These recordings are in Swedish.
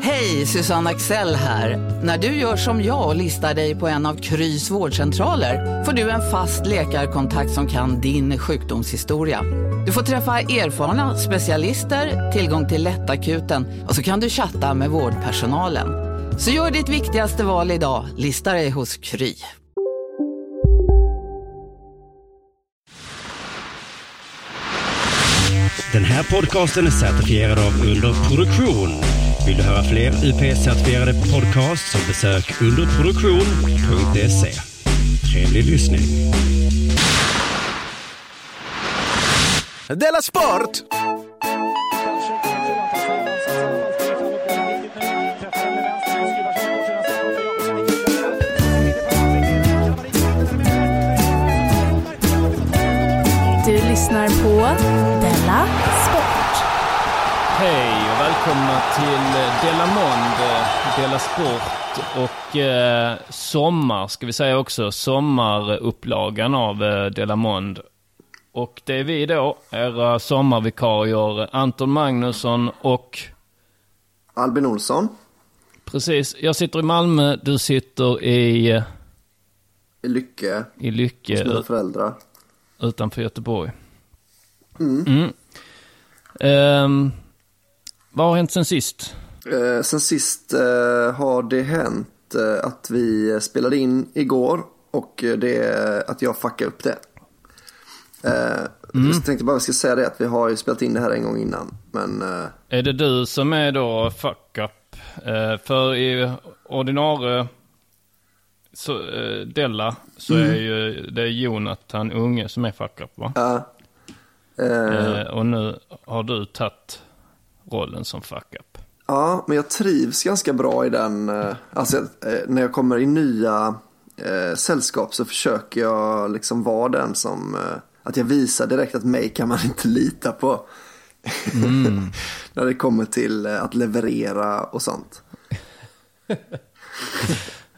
Hej, Susanne Axel här. När du gör som jag och listar dig på en av Krys vårdcentraler får du en fast läkarkontakt som kan din sjukdomshistoria. Du får träffa erfarna specialister, tillgång till lättakuten och så kan du chatta med vårdpersonalen. Så gör ditt viktigaste val idag, lista dig hos Kry. Den här podcasten är certifierad av Under produktion. Vill du höra fler UP-certifierade podcasts så besök underproduktion.se. Trevlig lyssning. Della Sport! Du lyssnar på Della välkomna till Della Monde, Della Sport och eh, sommar ska vi säga också, sommarupplagan av eh, Della Monde. Och det är vi då, era sommarvikarier Anton Magnusson och Albin Olsson. precis, jag sitter i Malmö, du sitter i, eh, I Lycke. i Lycke Hos mina föräldrar. utanför Göteborg. Mm. Mm. Ehm, vad har hänt sen sist? Eh, sen sist eh, har det hänt eh, att vi spelade in igår och eh, det att jag fuckade upp det. Eh, Mm. Jag tänkte bara jag ska säga det att vi har ju spelat in det här en gång innan. Men eh, Är det du som är då fuck up? För i ordinarie så, Della så Mm. är ju det är Jonathan Unge som är fuck up va? ja. Och nu har du tagit rollen som fuck up. Ja, men jag trivs ganska bra i den. eh, Alltså, eh, när jag kommer i nya eh, sällskap så försöker jag liksom vara den som, att jag visar direkt att mig kan man inte lita på. när det kommer till att leverera och sånt.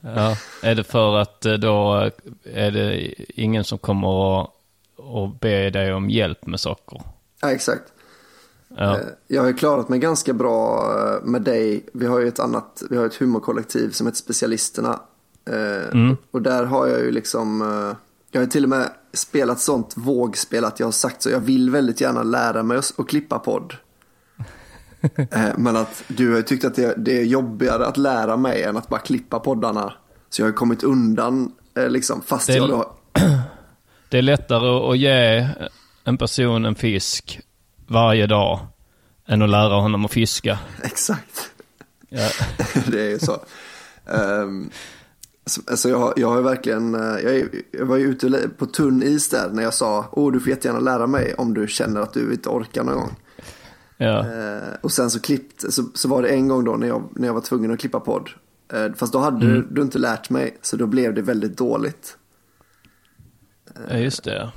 Ja. Är det för att då är det ingen som kommer att, att be dig om hjälp med saker? Ja, exakt. Ja. Eh, Jag har ju klarat mig ganska bra eh, med dig. Vi har ju ett annat, vi har ett humorkollektiv som heter Specialisterna. Eh, Mm. Och där har jag ju liksom, jag har till och med spelat sånt vågspel att jag har sagt så, jag vill väldigt gärna lära mig att klippa podd. Men att du har ju tyckt att det, det är jobbigare att lära mig än att bara klippa poddarna. Så jag har kommit undan liksom, fast Det är- jag då, Det är lättare att ge en person en fisk varje dag än att lära honom att fiska. exakt. Ja. det är ju så. Um, så alltså jag, jag har verkligen, eh, jag, jag var ju ute på tunn is där när jag sa, åh du får jättegärna lära mig om du känner att du inte orkar någon gång. Ja. Eh, och sen så klippt, så, så var det en gång då när jag, när jag var tvungen att klippa podd. Eh, fast då hade Mm. du, du inte lärt mig, så då blev det väldigt dåligt. Ja, just det.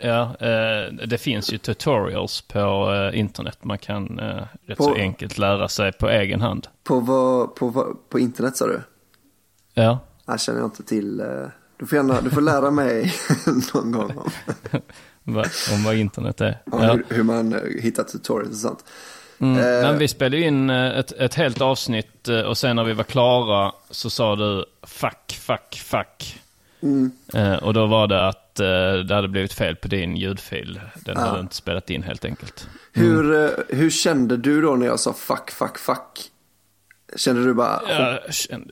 Ja, eh, det finns ju tutorials på eh, internet. Man kan eh, rätt På- så enkelt lära sig på egen hand. På, vad, på, vad, på internet sa du? Ja, Jag känner jag inte till. Du får, gärna, du får lära mig någon gång om, om vad internet är. om Ja. hur, hur man hittar tutorials och sånt. Mm. Eh, Men vi spelade in ett, ett helt avsnitt och sen när vi var klara så sa du fuck, fuck, fuck. Mm. Eh, och då var det att eh, det hade blivit fel på din ljudfil. Den Ja. hade inte spelat in helt enkelt. Hur, eh, hur kände du då när jag sa fuck, fuck, fuck? Kände du bara, Jag kände...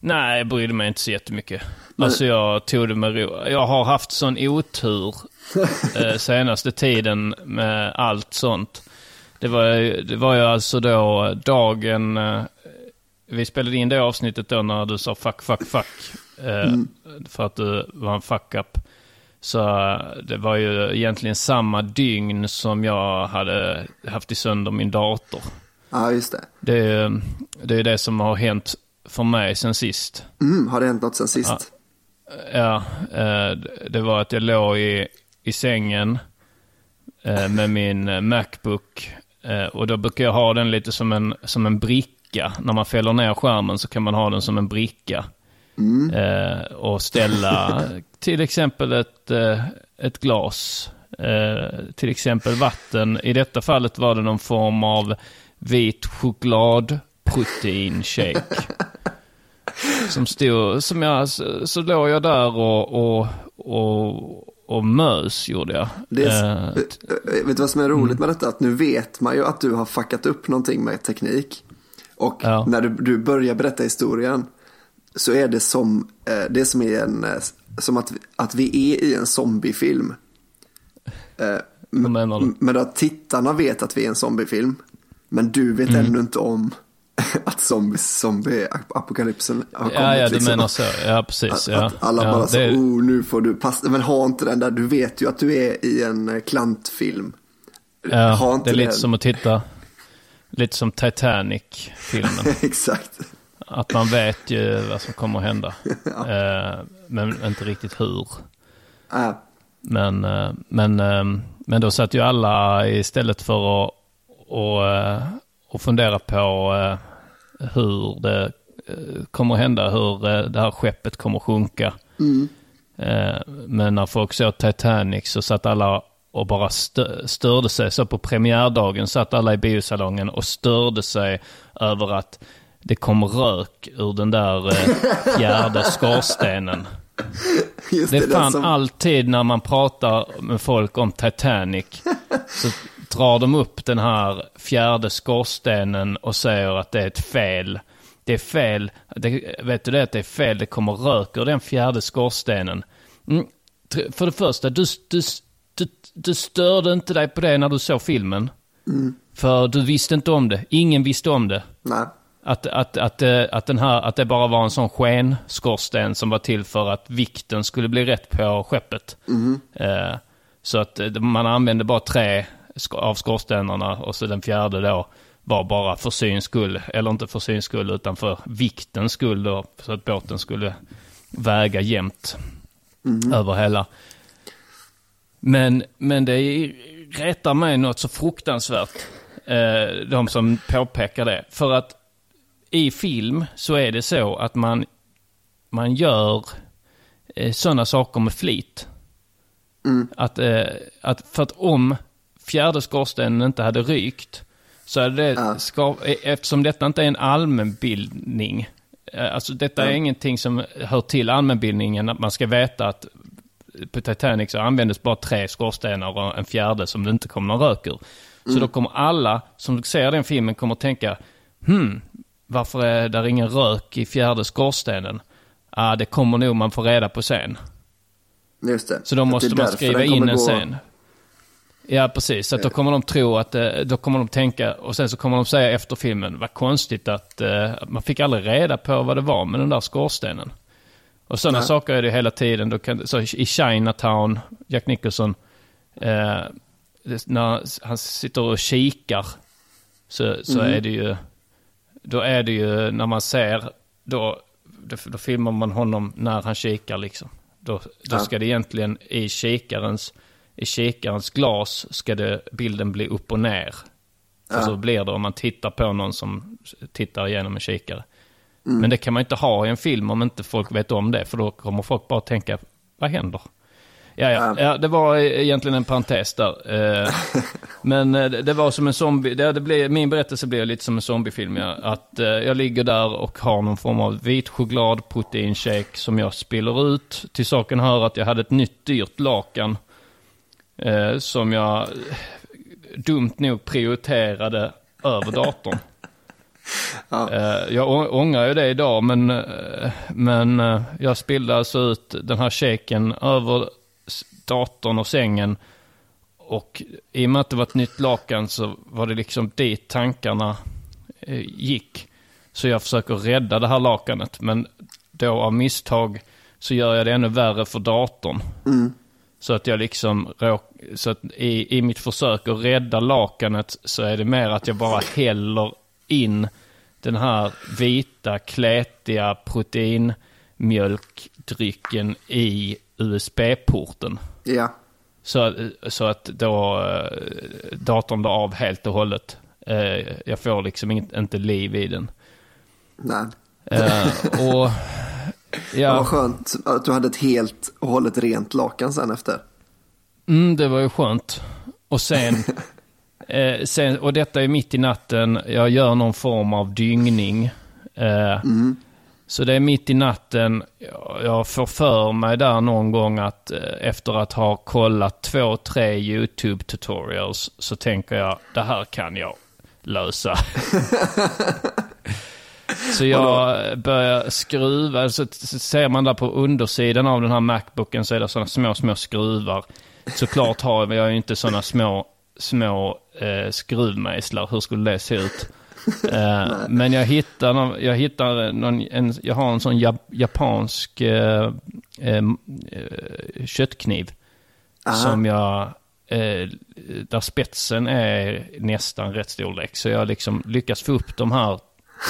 Nej, jag brydde mig inte så jättemycket. Men- Alltså jag tog det med ro. Jag har haft sån otur eh, senaste tiden med allt sånt. Det var, det var ju alltså då dagen... Eh, vi spelade in det avsnittet då när du sa fuck, fuck, fuck. Eh, För att du var en fuck-up. Så eh, det var ju egentligen samma dygn som jag hade haft i sönder min dator. Ja, just det. Det är det, är det som har hänt för mig sen sist. Mm, har det hänt något sen sist? Ja, eh, det var att jag låg i, i sängen eh, med min Macbook. Och då brukar jag ha den lite som en, som en bricka. När man fäller ner skärmen så kan man ha den som en bricka. Eh, och ställa till exempel ett, eh, ett glas. Eh, till exempel vatten. I detta fallet var det någon form av vit choklad proteinshake. Som stod, som jag, så, så låg jag där och, och, och, och mös gjorde jag. Det är, Eh, vet, vet du vad som är roligt med detta? Att nu vet man ju att du har fuckat upp någonting med teknik. Och Ja. när du, du börjar berätta historien så är det som, eh, det som, är en, eh, som att, att vi är i en zombiefilm. Eh, du? Men att tittarna vet att vi är en zombiefilm. Men du vet Mm. ännu inte om att zombie, zombie-apokalypsen har kommit. ja, ja, du liksom. menar så. Ja, precis. Att, Ja. att alla ja, bara så, oh nu får du passa, men ha inte den där, du vet ju att du är i en klantfilm. ha Ja, inte det är lite den. som att titta, lite som Titanic-filmen. Exakt. Att man vet ju vad som kommer att hända. Eh, men inte riktigt hur. Äh, Men, eh, men, eh, men då satt ju alla istället för att och, och fundera på hur det kommer att hända, hur det här skeppet kommer att sjunka. Eh, Men när folk såg Titanic så satt alla och bara stö- störde sig. Så på premiärdagen satt alla i biosalongen och störde sig över att det kom rök ur den där eh, fjärde skorstenen. just Det är fan som- alltid när man pratar med folk om Titanic så drar de upp den här fjärde skorstenen och säger att det är ett fel. Det är fel. Det, vet du det att det är fel? Det kommer rök ur den fjärde skorstenen. Mm. För det första, du, du, du, du störde inte dig på det när du såg filmen. För du visste inte om det. Ingen visste om det. Nej. Att, att, att, eh, att, den här, att det bara var en sån skenskorsten som var till för att vikten skulle bli rätt på skeppet. Eh, så att eh, man använde bara tre av skorstenarna och så den fjärde då var bara för syns skull. Eller inte för syns skull utan för viktens skull då. Så att båten skulle väga jämnt över hela. Men, men det retar mig något så fruktansvärt. Eh, de som påpekar det. För att i film så är det så att man, man gör eh, sådana saker med flit. Att, eh, att för att om fjärde skorstenen inte hade rykt så hade det, ska, eh, eftersom detta inte är en allmänbildning, eh, alltså detta är ingenting som hör till allmänbildningen, att man ska veta att på Titanic så användes bara tre skorstenar och en fjärde som det inte kom någon rök ur. Så då kommer alla som ser den filmen kommer att tänka, hmm, varför är där ingen rök i fjärde skorstenen? Ah, det kommer nog man få reda på sen. Just det. Så då Att måste man skriva in en gå- scen. Ja, precis. Så att då kommer de tro att, eh, då kommer de tänka, och sen så kommer de säga efter filmen, vad konstigt att eh, man fick aldrig reda på vad det var med den där skorstenen. Och sådana Nej. saker är det hela tiden. Då kan, så I Chinatown, Jack Nicholson, eh, när han sitter och kikar, så, så Mm. är det ju, då är det ju när man ser, då, då, filmar man honom när han kikar liksom. Då, då Ja. ska det egentligen i kikarens, i kikarens glas ska det, bilden bli upp och ner. För Ja. så blir det om man tittar på någon som tittar igenom en kikare. Mm. Men det kan man inte ha i en film om inte folk vet om det. För då kommer folk bara tänka, vad händer? Ja, ja. ja det var egentligen en parentes där. Eh, Men eh, det var som en zombie, det, blev, min berättelse blev lite som en zombiefilm. Ja. Att eh, jag ligger där och har någon form av vit choklad proteinshake som jag spiller ut. Till saken hör att jag hade ett nytt dyrt lakan. Som jag dumt nog prioriterade över datorn. Eh, jag ångrar ju det idag, men, men jag spillde alltså ut den här shaken över datorn och sängen. Och i och med att det var ett nytt lakan så var det liksom dit tankarna eh, gick. Så jag försöker rädda det här lakanet. Men då av misstag så gör jag det ännu värre för datorn. Mm. Så att jag liksom råk, så att i, i mitt försök att rädda lakanet så är det mer att jag bara häller in den här vita, klätiga proteinmjölkdrycken i USB-porten. Ja. Så, så att då eh, datorn drar av helt och hållet. Eh, jag får liksom inget, inte liv i den. Nej. Eh, och Det ja, var skönt att du hade ett helt och hållet rent lakan sen efter. mm, det var ju skönt. Och sen, eh, sen, och detta är mitt i natten, jag gör någon form av dyngning. Eh, så det är mitt i natten, jag- får för mig där någon gång att eh, efter att ha kollat två, tre YouTube tutorials så tänker jag, det här kan jag lösa. Så jag börjar skruva, så så ser man där på undersidan av den här Macbooken så är det sådana små, små skruvar. Såklart har jag ju inte sådana små, små eh, skruvmejslar. Hur skulle det se ut? Eh, men jag hittar, någon, jag hittar någon, en, jag har en sån jap, japansk eh, eh, eh, köttkniv. Aha. Som jag, eh, där spetsen är nästan rätt storlek. Så jag liksom lyckas få upp de här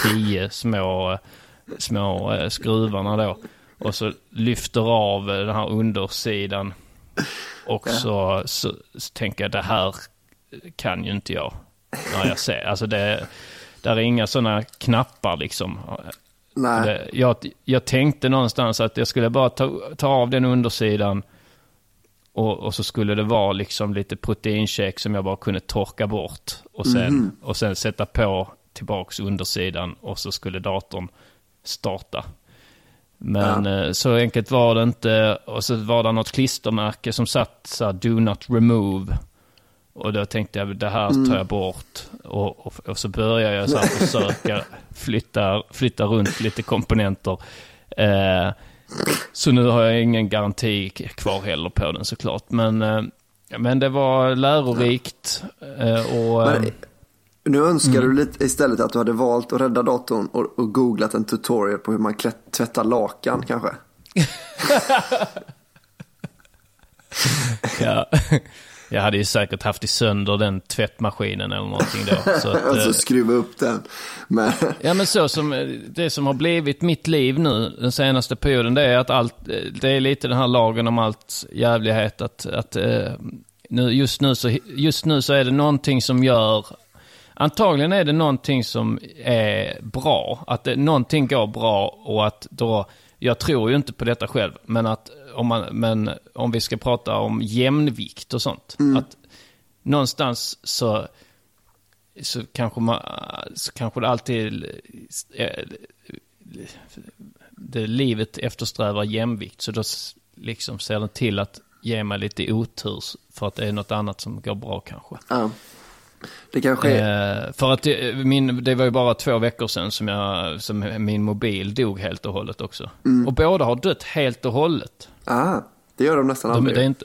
tio små, små skruvarna då. Och så lyfter av den här undersidan. Och så, så, så tänker jag det här kan ju inte jag. När jag ser. Alltså det, där är inga sådana knappar liksom. Nej. Det, jag, jag tänkte någonstans att jag skulle bara ta, ta av den undersidan. Och, och så skulle det vara liksom lite proteinshake som jag bara kunde torka bort. Och sen, Mhm. och sen sätta på tillbaks undersidan och så skulle datorn starta. Men eh, så enkelt var det inte. Och så var det något klistermärke som satt så här, do not remove. Och då tänkte jag, det här tar jag bort. Och, och, och så började jag så här försöka flytta, flytta runt lite komponenter. Eh, så nu har jag ingen garanti kvar heller på den såklart. Men, eh, men det var lärorikt. Eh, och, Men, eh, nu önskar Mm. du lite istället att du hade valt att rädda datorn och, och googlat en tutorial på hur man klätt, tvättar lakan kanske. ja, jag hade ju säkert haft i sönder den tvättmaskinen eller någonting då. Så att, och så eh, skruva upp den. Men, Ja men så som eh, det som har blivit mitt liv nu den senaste perioden det är att allt, eh, det är lite den här lagen om allt jävlighet att, att nu, just, nu så, just nu så är det någonting som gör, antagligen är det någonting som är bra, att det, någonting går bra och att då, jag tror ju inte på detta själv, men att om, man, men om vi ska prata om jämnvikt och sånt, att någonstans så så kanske, man, så kanske det alltid eh, det livet eftersträvar jämvikt. Så då liksom ser den till att ge mig lite otur för att det är något annat som går bra kanske. ja. Det kanske är... Eh, för att det, min, det var ju bara två veckor sedan som, jag, som min mobil dog helt och hållet också. Och båda har dött helt och hållet. Ah, det gör de nästan De, aldrig. det är inte,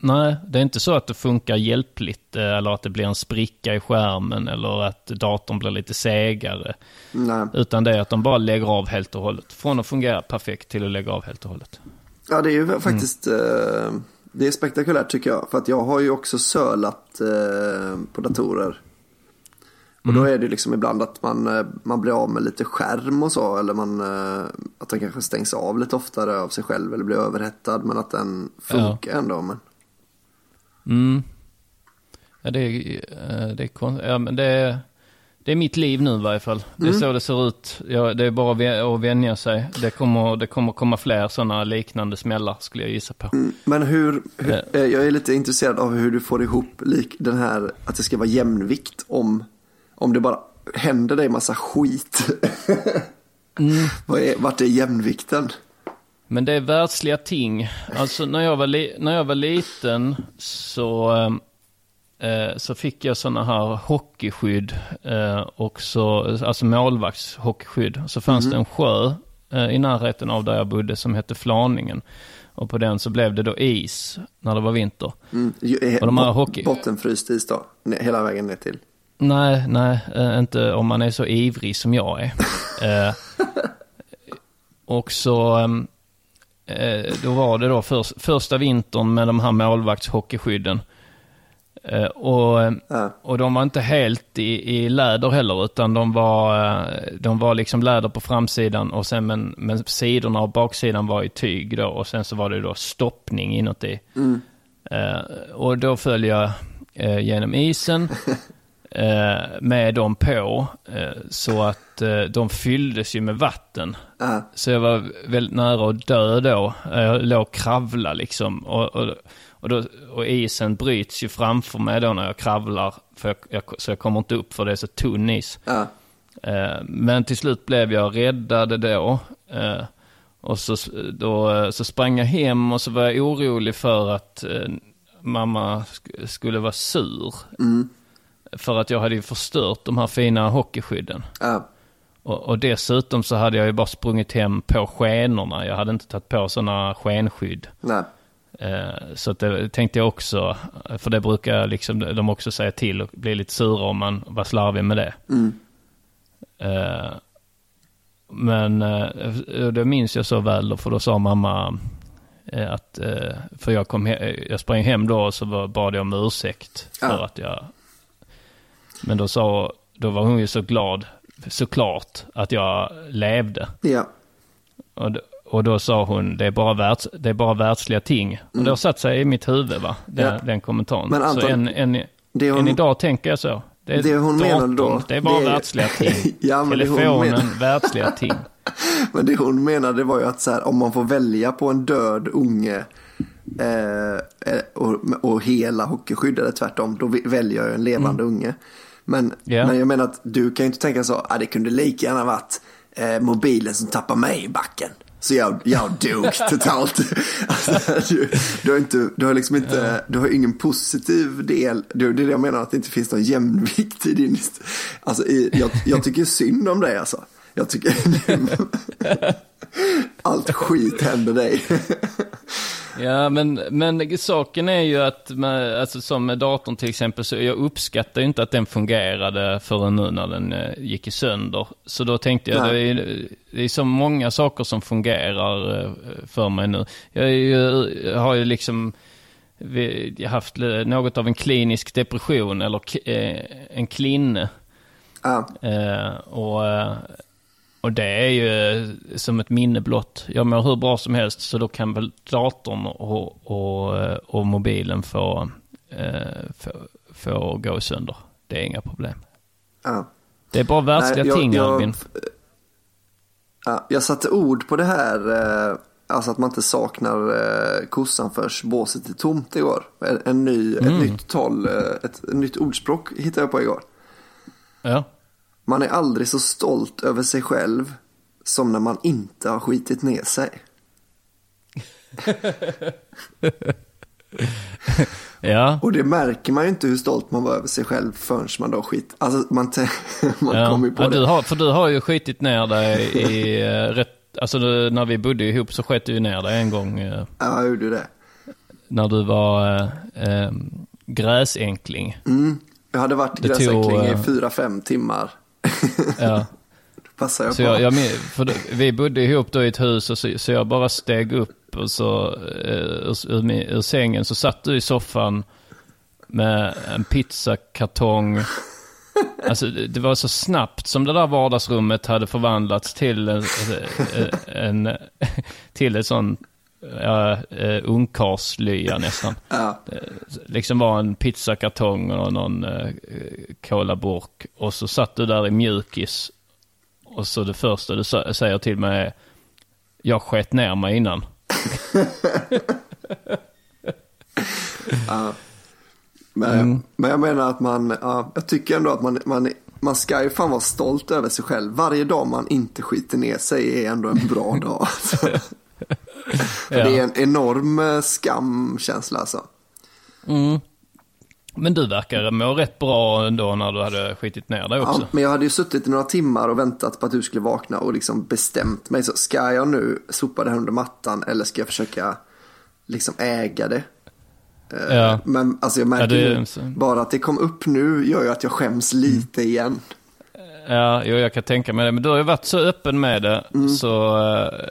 nej, det är inte så att det funkar hjälpligt eh, eller att det blir en spricka i skärmen eller att datorn blir lite segare. Nej. Utan det är att de bara lägger av helt och hållet. Från att fungera perfekt till att lägga av helt och hållet. Ja, det är Mm. ju faktiskt eh, det är spektakulärt tycker jag. För att jag har ju också sölat eh, på datorer. Och Mm. då är det liksom ibland att man, eh, man blir av med lite skärm och så. Eller man, eh, att den kanske stängs av lite oftare av sig själv. Eller blir överhettad. Men att den funkar ändå. Men, Mm. Ja, det är, eh, det är, kon- ja, men det är, det är mitt liv nu i varje fall. Det är så det ser ut. Ja, det är bara att vä- att vänja sig. Det kommer, det kommer komma fler sådana liknande smällar skulle jag gissa på. men hur, hur jag är lite intresserad av hur du får ihop lik, den här att det ska vara jämvikt. Om, om det bara händer dig massa skit. Mm. Vad är, vart är jämvikten? Men det är världsliga ting. Alltså när jag var, li- när jag var liten så, eh, så fick jag sådana här hockeyskydd. Eh, och så, alltså målvaktshockeyskydd. Så fanns det en sjö eh, i närheten av där jag bodde som hette Flaningen. Och på den så blev det då is när det var vinter. Mm, Och de här hockey- Bottenfryst is då, hela vägen ner till. Nej, nej, eh, inte om man är så ivrig som jag är. Eh, och så, ehm, eh, då var det då för, första vintern med de här målvaktshockeyskydden. Eh, och, eh, och de var inte helt i, i läder heller, utan de var, eh, de var liksom läder på framsidan och sen men, men sidorna och baksidan var i tyg då och sen så var det då stoppning inuti. Mm. Eh, och då föll jag genom isen med dem på eh, så att eh, de fylldes ju med vatten. Ja. Så jag var väldigt nära att dö då. Jag låg och kravla liksom. Och, och, och, då, och isen bryts ju framför mig då när jag kravlar. För jag, jag, så jag kommer inte upp för det är så tunn is. Eh, Men till slut blev jag räddad då. Eh, Och så, då, eh, så sprang jag hem och så var jag orolig för att eh, mamma sk- skulle vara sur. Mm. För att jag hade ju förstört de här fina hockeyskydden. Ja. Och, och dessutom så hade jag ju bara sprungit hem på skenorna. Jag hade inte tagit på sådana skenskydd. Nej. Eh, Så att det tänkte jag också, för det brukar liksom de också säga till och bli lite sura om man var slarvig med det. Mm. Eh, Men eh, det minns jag så väl, för då sa mamma att, för jag, kom he- jag sprang hem då och så bad jag om ursäkt för Ja. att jag, men då sa, då var hon ju så glad, såklart, att jag levde. Ja. Och, och då sa hon, det är bara, världs, det är bara världsliga ting. Och det har satt sig i mitt huvud, va? Den, Mm. Ja. den kommentaren. Men så Anton, än, än, det hon- än idag tänker jag så. Det, är det hon datorn, menade då, Det är bara det är- världsliga ting. Ja, men det hon Telefonen, menar- världsliga ting. Men det hon menade var ju att så här, om man får välja på en död unge eh, eh, och, och hela hockeyskydd eller tvärtom, då väljer jag en levande unge. Men, Ja. men jag menar att du kan ju inte tänka så, ah, det kunde lika gärna varit eh, mobilen som tappar mig i backen. Så jag, jag dog totalt. Alltså, du, du har inte, du har liksom inte, du har ingen positiv del. Du, det är det jag menar, att det inte finns någon jämvikt i din, alltså i, jag, jag tycker synd om dig alltså. Jag tycker, allt skit händer dig. Ja, men, men saken är ju att, med, alltså som med datorn till exempel, så jag uppskattar ju inte att den fungerade förrän nu när den eh, gick i sönder. Så då tänkte jag, det är, det är så många saker som fungerar eh, för mig nu. Jag, ju, jag har ju liksom vi, jag har haft något av en klinisk depression, eller eh, en klinne. Ja, Eh, och, och det är ju eh, som ett minne blott. Jag mår hur bra som helst så då kan väl datorn och, och, eh, och mobilen få, eh, få, få gå sönder. Det är inga problem. ja. Det är bara världsliga Nej, jag- ting jag- Albin. Ja, jag satte ord på det här, eh, alltså att man inte saknar eh, kossan förrän båset är tomt igår. En, en ny, Mm. Ett nytt tal, ett, ett nytt ordspråk hittade jag på igår. Ja. Man är aldrig så stolt över sig själv som när man inte har skitit ner sig. Ja. Och det märker man ju inte hur stolt man var över sig själv förrän man då skit. Alltså man, man ja. kommer ju på ja, det. du har, för du har ju skitit ner dig i eh, rätt... Alltså det- när vi bodde ihop så sket du ju ner dig en gång. eh, Ja, jag gjorde det. när du var eh, gräsänkling. Mm. Jag hade varit Det tog, i fyra, fem timmar. Ja. Passar jag Så på. jag, jag, för då, vi bodde ihop då i ett hus och så, så jag bara steg upp och så eh, ur, ur, ur sängen så satt du i soffan med en pizzakartong. Alltså det var så snabbt som det där vardagsrummet hade förvandlats till en, en, en till ett sån ja, eh, ungkarlslya nästan. Ja. Eh, liksom var en pizzakartong och någon eh, kolaburk. Och så satt du där i mjukis. Och så det första du säger till mig är jag sket ner mig innan. Ja. Men, Mm. men jag menar att man, ja, jag tycker ändå att man, man, man ska ju fan vara stolt över sig själv. Varje dag man inte skiter ner sig är ändå en bra dag. För Ja. Det är en enorm eh, skamkänsla alltså. Mm. Men du verkar må rätt bra ändå när du hade skitit ner dig också. Ja, men jag hade ju suttit i några timmar och väntat på att du skulle vakna och liksom bestämt mig. Så ska jag nu sopa det här under mattan eller ska jag försöka liksom äga det? Eh, Ja. Men alltså jag märker Ja, det bara att det kom upp nu gör ju att jag skäms lite igen. Ja, jo, jag kan tänka mig det. Men du har ju varit så öppen med det Mm. så,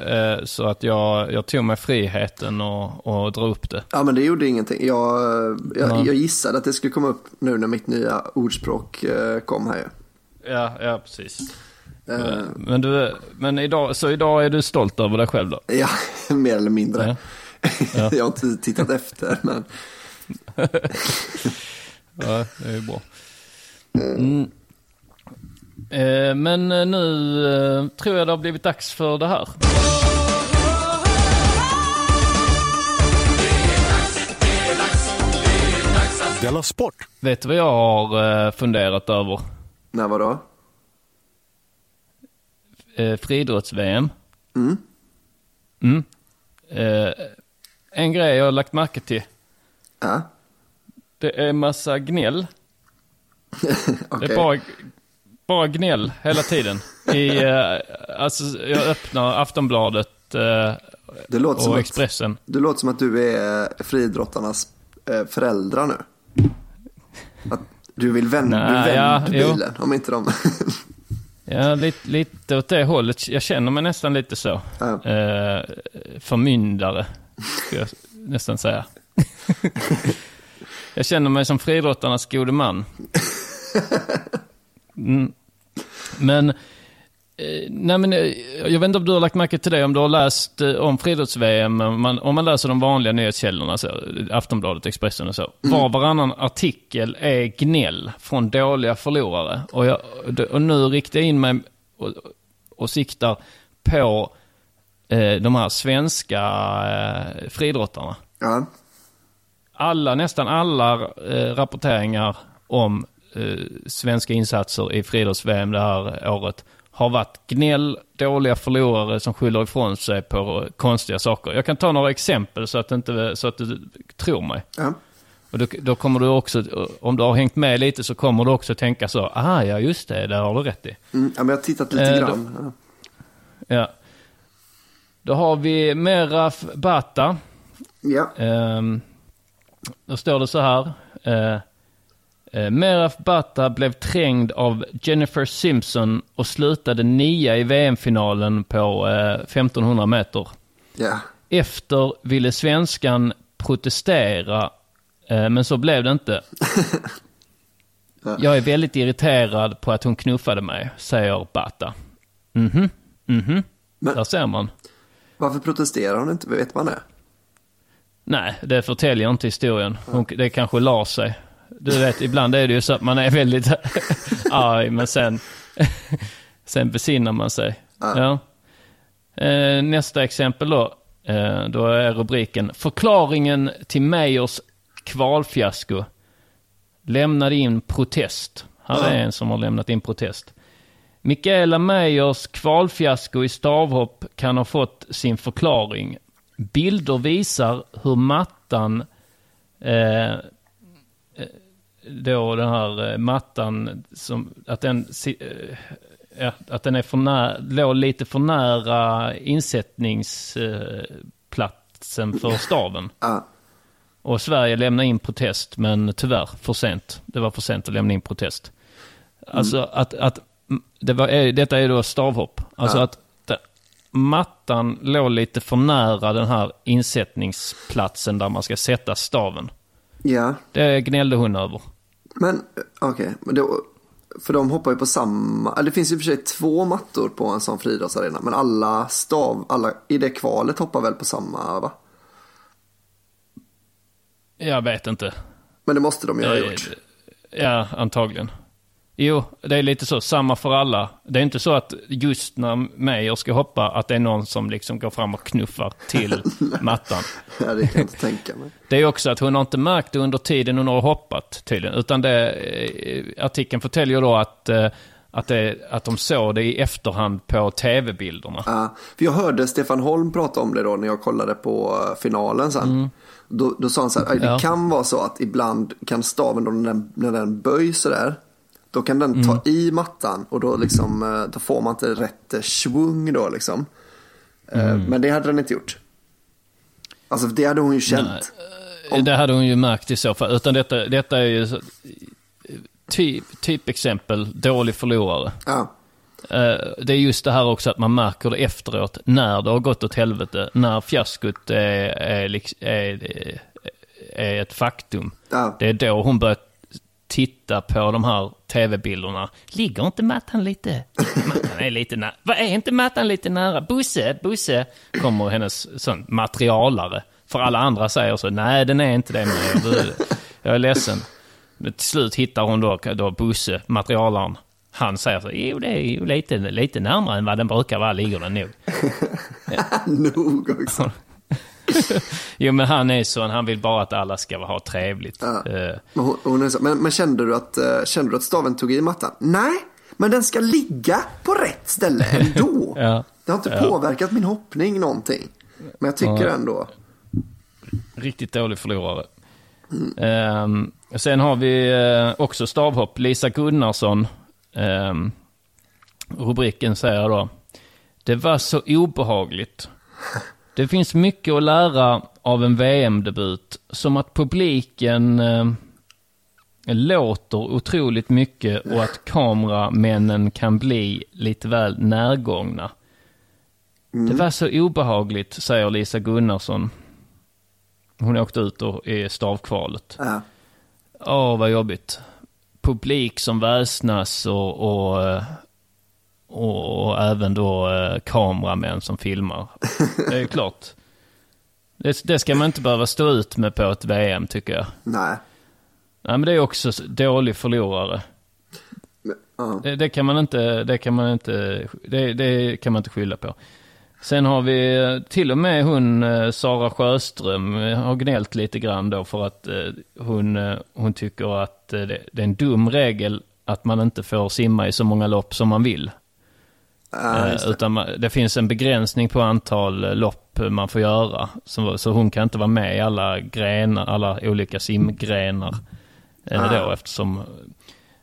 eh, så att jag, jag tog mig friheten och, och dra upp det. Ja men det gjorde ingenting. Jag, jag, Ja. jag gissade att det skulle komma upp nu när mitt nya ordspråk eh, kom här. Ja, ja precis. Eh, Men, du, men idag, så idag är du stolt över dig själv då? Ja, mer eller mindre. Ja. Ja. jag har inte tittat efter men Ja, det är ju bra. Mm. Eh, men eh, nu eh, tror jag det har blivit dags för det här. Della Sport! Vet du vad jag har funderat över? när var då? Eh, Friidrotts-VM. Mm. Mm. En grej jag har lagt märke till. Ja, Det är massa gnäll. Det okej. är bara, bara gnäll hela tiden. I, eh, alltså, jag öppnar Aftonbladet eh, Det låter som och att- Expressen. Det låter som att du är friidrottarnas eh, föräldrar nu. Att du vill vända, du ja, vänder jo. bilen om inte de... Ja, lite, lite åt det hållet. Jag känner mig nästan lite så. Ja. Eh, förmyndare, skulle jag nästan säga. jag känner mig som friidrottarnas gode man. Mm. Men, eh, nej men, eh, jag vet inte om du har lagt märke till det, om du har läst eh, om friidrotts-VM, om man, om man läser de vanliga nyhetskällorna, så, Aftonbladet, Expressen och så. Var varannan artikel är gnäll från dåliga förlorare. Och, jag, och nu riktar jag in mig och, och siktar på eh, de här svenska eh, friidrottarna. Ja, Alla, nästan alla eh, rapporteringar om eh, svenska insatser i friidrotts-VM det här året har varit gnäll, dåliga förlorare som skyller ifrån sig på konstiga saker. Jag kan ta några exempel så att, inte, så att du tror mig. ja. Och då, då kommer du också, om du har hängt med lite så kommer du också tänka så, ah ja just det, där har du rätt i. Mm, ja men jag har tittat lite Eh, då- grann. Ja. Ja. Då har vi Meraf Bata. Ja. Ehm, då står det så här. Eh, eh, Meraf Bata blev trängd av Jennifer Simpson och slutade nia i VM-finalen på eh, 1500 meter. ja. Efter ville svenskan protestera, eh, men så blev det inte. Jag är väldigt irriterad på att hon knuffade mig, säger Bata. Mhm, mhm. Där ser man. Varför protesterar hon inte? Vet man det? Nej, det förtäljer inte historien. Hon, det kanske la sig. Du vet, ibland är det ju så att man är väldigt arg, men sen, sen besinnar man sig. Ja. Eh, nästa exempel då. Eh, då är rubriken Förklaringen till Meyers kvalfiasko. Lämnade in protest. Här är en som har lämnat in protest. Mikaela Meyers kvalfiasko i stavhopp kan ha fått sin förklaring. Bilder visar hur mattan, eh, då den här eh, mattan, som, att den, eh, ja, att den är för nära, låg lite för nära insättningsplatsen för staven. Ja. Och Sverige lämnade in protest, men tyvärr för sent. Det var för sent att lämna in protest. Alltså att, att mm, det var, eh, detta är då stavhopp. Alltså Ja. att mattan låg lite för nära den här insättningsplatsen där man ska sätta staven. Ja. Det gnällde hon över. Men okej, då, för de hoppar ju på samma, det finns ju för sig två mattor på en sån friidrottsarena, men alla stav, alla i det kvalet hoppar väl på samma va? Jag vet inte. Men det måste de ju ha Eh, gjort. Ja, antagligen. Jo, det är lite så, samma för alla. Det är inte så att just när Meyer ska hoppa, att det är någon som liksom går fram och knuffar till mattan. Ja, det kan jag inte tänka mig. Det är också att hon har inte märkt det under tiden hon har hoppat tydligen. Utan det, eh, artikeln förtäljer då att, eh, att, det, att de såg det i efterhand på tv-bilderna. Ja, för jag hörde Stefan Holm prata om det då när jag kollade på eh, finalen sen. Då, då sa han så här, "Aj, det Mm. Ja. kan vara så att ibland kan staven då när den, när den böjs sådär, då kan den ta Mm. i mattan och då, liksom, eh, då får man inte rätt eh, svung då liksom. Eh, Mm. Men det hade den inte gjort. Alltså det hade hon ju känt. Nej. Det hade hon ju märkt i så fall. Utan detta, detta är ju typ, typexempel dålig förlorare. Ja. Det är just det här också att man märker det efteråt, när det har gått åt helvete, när fiaskot är, är, liks- är, är ett faktum. Ja. Det är då hon börjar titta på de här tv-bilderna. Ligger inte mattan lite? Mattan är lite nära. Vad är inte mattan lite nära? Busse, Busse, kommer hennes sån materialare. För alla andra säger så, nej den är inte det men jag, jag är ledsen. Men till slut hittar hon då, då Busse, materialaren. Han säger så, jo det är ju lite, lite närmare än vad den brukar vara, ligger den nog. Nog också. Jo men han är sån, han vill bara att alla ska ha trevligt. Ja. Men, hon, hon är så, men, men kände, du att, eh, kände du att staven tog i mattan? Nej, men den ska ligga på rätt ställe ändå. Ja. Det har inte Ja. påverkat min hoppning någonting. Men jag tycker Ja. ändå. Riktigt dålig förlorare. Ehm, sen har vi eh, också stavhopp. Lisa Gunnarsson. Ehm, rubriken säger då. Det var så obehagligt. Det finns mycket att lära av en VM-debut. Som att publiken eh, låter otroligt mycket och att kameramännen kan bli lite väl närgångna. Det var så obehagligt, säger Lisa Gunnarsson. Hon åkte ut och i stavkvalet. Ja. Åh, vad jobbigt. Publik som väsnas och, och, eh, och, även då eh, kameramän som filmar. Det är ju klart. Det, det ska man inte behöva stå ut med på ett VM, tycker jag. Nej. Nej, men det är också dålig förlorare. Ja. Det, det kan man inte, det kan man inte, det, det kan man inte skylla på. Sen har vi eh, till och med hon, eh, Sara Sjöström, eh, har gnällt lite grann då för att hon, hon tycker att det, det är en dum regel att man inte får simma i så många lopp som man vill. Det. utan det finns en begränsning på antal eh, lopp man får göra. Så, hon kan inte vara med i alla grenar, alla olika simgrenar. Ah. då, eftersom,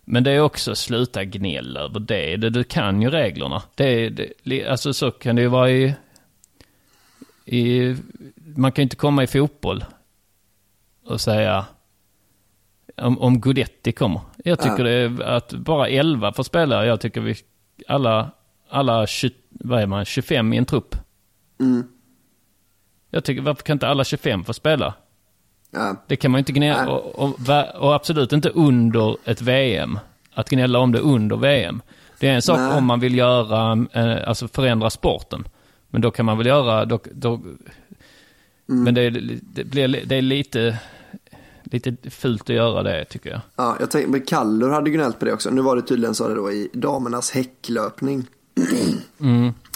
men det är också sluta gnäll över det. det. Du kan ju reglerna. Det, är- det, alltså så kan det ju vara i, i... Man kan ju inte komma i fotboll och säga om, om Gudetti kommer. Jag tycker Ja. det är att bara 11 får spela. Jag tycker vi alla, alla 20, vad är man, 25 i en trupp. Mm. Jag tycker, varför kan inte alla 25 få spela? Ja. Det kan man ju inte gnälla, och, och, och absolut inte under ett VM. Att gnälla om det under VM. Det är en sak Nej. om man vill göra, eh, alltså förändra sporten. Men då kan man väl göra, då, då, Mm. men det, det, blir, li- det är lite, lite fult att göra det tycker jag. Ja, jag tänkte, men Kallur hade gnällt på det också. Nu var det tydligen så det då i damernas häcklöpning.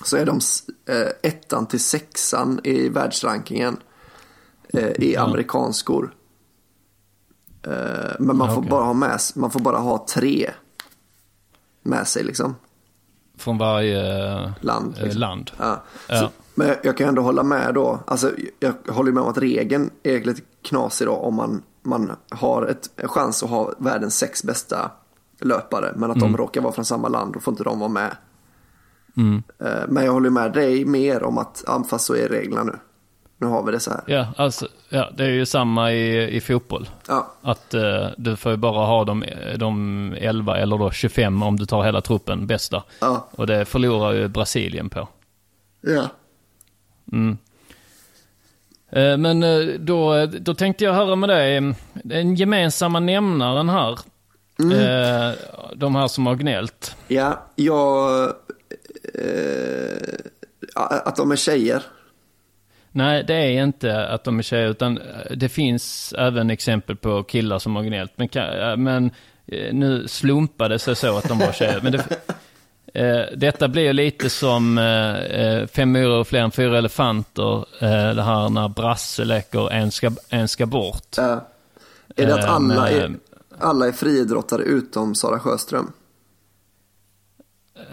Så är de eh, ettan till sexan i världsrankingen eh, i amerikanskor. Eh, men man Ja, får bara ha med man får bara ha tre med sig liksom. Från varje eh, Land. eh, Liksom. land. Ja. Så, men jag, jag kan ändå hålla med då. Alltså, jag håller med om att regeln är lite knasig då om man, man har ett, en chans att ha världens sex bästa löpare. Men att Mm. de råkar vara från samma land, då får inte de vara med. Mm. Eh, Men jag håller med dig mer om att, fast så är reglerna nu. Nu har vi det så här. Ja, alltså, ja, det är ju samma i, i fotboll. Ja, Att eh, du får ju bara ha de, de 11 eller då 25 om du tar hela truppen bästa. ja, Och det förlorar ju Brasilien på. ja. Mm. Eh, Men då, då tänkte jag höra med dig, den gemensamma nämnaren här. Eh, De här som har gnällt. ja jag... Eh, att de är tjejer. Nej, det är inte att de är tjejer, utan eh, det finns även exempel på killar som har gnällt. Men, eh, men eh, nu slumpade det sig så att de var tjejer. Men det, eh, detta blir lite som eh, Fem myror och fler än fyra elefanter. Eh, det här när Brasse leker En ska, en ska bort. Ja. Är det att alla är, alla är friidrottare utom Sara Sjöström?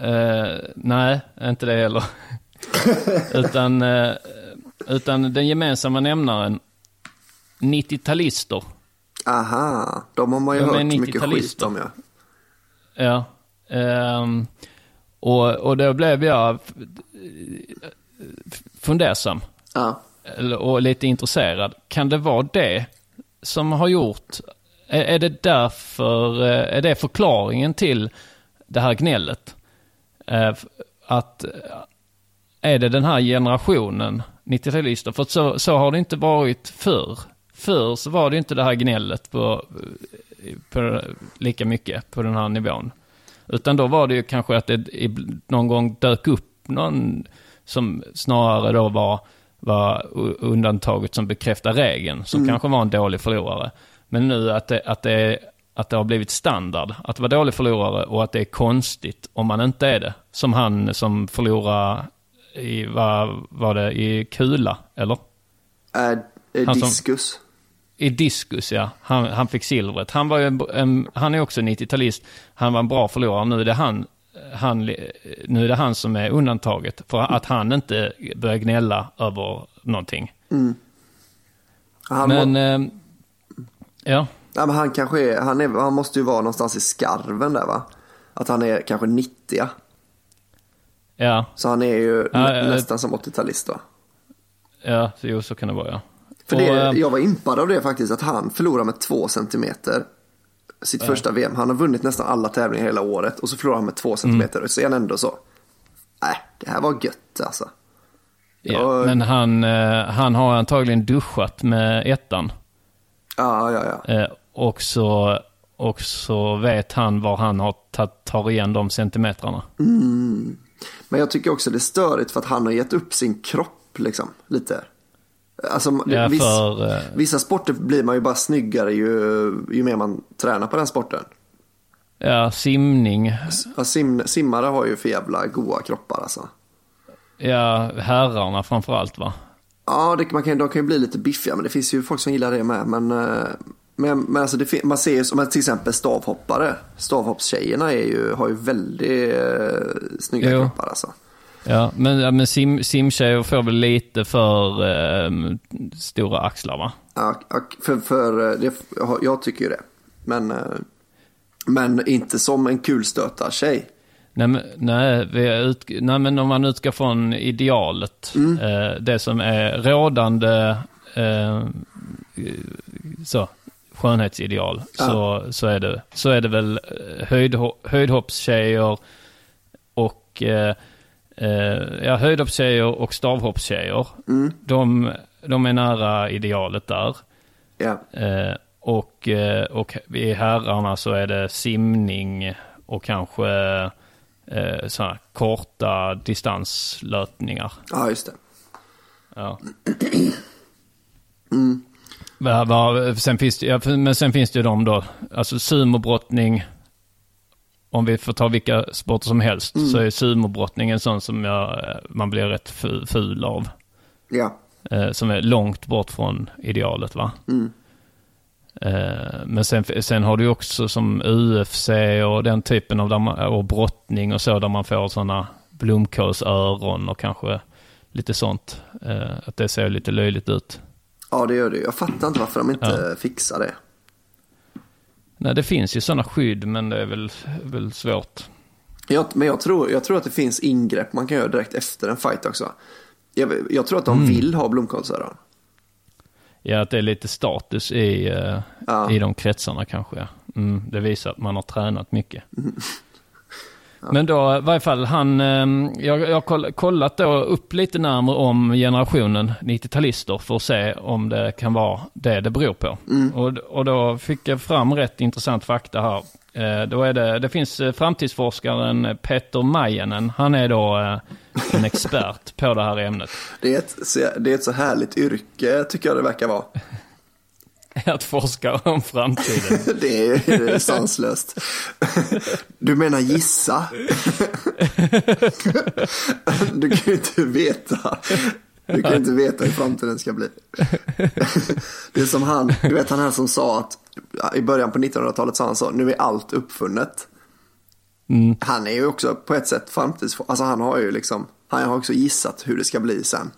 Eh, nej, inte det heller. utan, eh, utan den gemensamma nämnaren, 90-talister. Aha, de har man ju De hört mycket 90-talister. skit om ja. Ja. Ehm, och, och då blev jag fundersam. Ja, Och lite intresserad. Kan det vara det som har gjort, är, är det därför, eh, är det förklaringen till det här gnället? Eh, Att, eh, är det den här generationen 90-talister? För så, så har det inte varit förr. Förr så var det inte det här gnället på, på lika mycket på den här nivån. Utan då var det ju kanske att det någon gång dök upp någon som snarare då var, var undantaget som bekräftar regeln, som Mm. kanske var en dålig förlorare. Men nu att det, att, det, att det har blivit standard att vara dålig förlorare och att det är konstigt om man inte är det. Som han som förlorade i, vad var det, i kula, eller? Är Han som- diskus. I diskus, ja. Han, han fick silvret. Han, var en, en, han är också 90-talist. Han var en bra förlorare. Nu är det han, han, nu är det han som är undantaget. För att han inte börjar gnälla över någonting. Mm. Men, må, eh, ja. Ja, men han kanske är, han, är, han måste ju vara någonstans i skarven där va? Att han är kanske 90 Ja, Så han är ju Ja, nä, ja, nästan som 80-talist va? ja, jo så kan det vara ja. För Och, det, eh, jag var impad av det faktiskt, att han förlorar med två centimeter sitt första VM. Han har vunnit nästan alla tävlingar hela året och så förlorar han med två centimeter och så är han ändå så. Nej, det här var gött alltså. ja. jag- Men han, eh, han har antagligen duschat med ettan. Ja, ja, ja. Och, så, och så vet han var han har tagit tar igen de centimetrarna. Men jag tycker också det är störigt för att han har gett upp sin kropp liksom, lite. Alltså, Ja, viss, för, eh, vissa sporter blir man ju bara snyggare ju, ju mer man tränar på den sporten. Ja, simning. Ja, sim, simmare har ju för jävla goa kroppar alltså. Ja, herrarna framförallt va? Ja, det, man kan, de kan ju bli lite biffiga, men det finns ju folk som gillar det med. Men, eh, men, men alltså det, man ser ju som till exempel stavhoppare. Stavhoppstjejerna är ju, har ju väldigt eh, snygga Jo. kroppar alltså. Ja, men, ja, men sim, simtjejer får väl lite för eh, stora axlar va? Ja, för, för eh, det, jag tycker ju det. Men, eh, men inte som en kulstötar-tjej. Nej, men, nej, vi ut, nej, men om man utgår från idealet, eh, det som är rådande eh, så, skönhetsideal, så, så, är det, så är det väl eh, höjdho, höjdhoppstjejer och eh, eh, ja, höjdhoppstjejer och stavhoppstjejer. De, de är nära idealet där. Ja. Eh, och, eh, och i herrarna så är det simning och kanske eh, sådana korta distanslöpningar. ja, just det. Ja. Va, va, sen finns det, ja, men sen finns det ju de då, alltså sumobrottning, om vi får ta vilka sporter som helst, så är sumobrottning en sån som jag, eh, man blir rätt fu- ful av. Ja. Eh, som är långt bort från idealet va? Mm. Eh, men sen, sen har du också som UFC och den typen av, man, och brottning och så, där man får sådana blomkålsöron och kanske lite sånt. Eh, att det ser lite löjligt ut. Ja, det gör det. Jag fattar inte varför de inte fixar det. Nej, det finns ju sådana skydd, men det är väl, väl svårt. Jag, men jag tror, jag tror att det finns ingrepp man kan göra direkt efter en fight också. Jag, jag tror att de vill ha blomkålsöron. Ja, att det är lite status i, eh, Ja. i de kretsarna kanske. Ja. Mm, det visar att man har tränat mycket. Men då, i varje fall, han, eh, jag, jag har koll- kollat då upp lite närmare om generationen 90-talister för att se om det kan vara det det beror på. Och, och då fick jag fram rätt intressant fakta här. Eh, då är det, det finns eh, framtidsforskaren Peter Majanen. Han är då eh, en expert på det här ämnet. Det är, ett, det är ett så härligt yrke tycker jag det verkar vara. Att forska om framtiden. Det är, sanslöst. Du menar gissa? Du kan ju inte veta. Du kan inte veta hur framtiden ska bli. Det är som han, du vet han här som sa att i början på 1900-talet sa han så, nu är allt uppfunnet. Han är ju också på ett sätt framtids... Alltså han har ju liksom, han har också gissat hur det ska bli sen.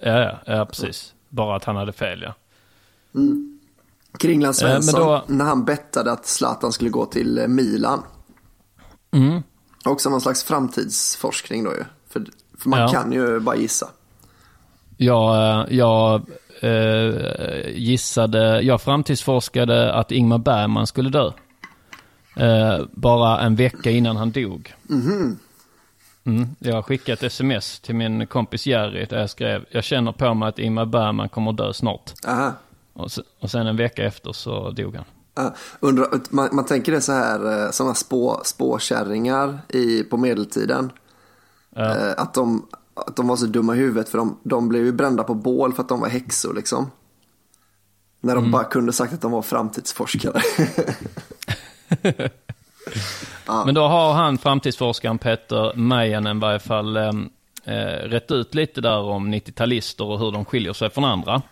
Ja, ja, ja, precis. Bara att han hade fel, ja. Kringland Eh, Svensson, då- när han bettade att Zlatan skulle gå till eh, Milan. Mm. Också någon slags framtidsforskning då ju. För, för man Ja. kan ju bara gissa. Jag, eh, jag eh, gissade, jag framtidsforskade att Ingmar Bergman skulle dö. Eh, bara en vecka innan han dog. Mhm. Mm, jag skickade ett sms till min kompis Jerry där jag skrev, jag känner på mig att Ingmar Bergman kommer dö snart. Aha. Och, se- och sen en vecka efter så dog han. Ja, undrar, man, man tänker det så här, eh, sådana spå, spåkärringar i, på medeltiden. Eh, att, de, att de var så dumma i huvudet för de, de blev ju brända på bål för att de var häxor liksom. När de bara kunde sagt att de var framtidsforskare. Men då har han, framtidsforskaren Peter Meijen, i varje fall eh, eh, rätt ut lite där om 90-talister och hur de skiljer sig från andra.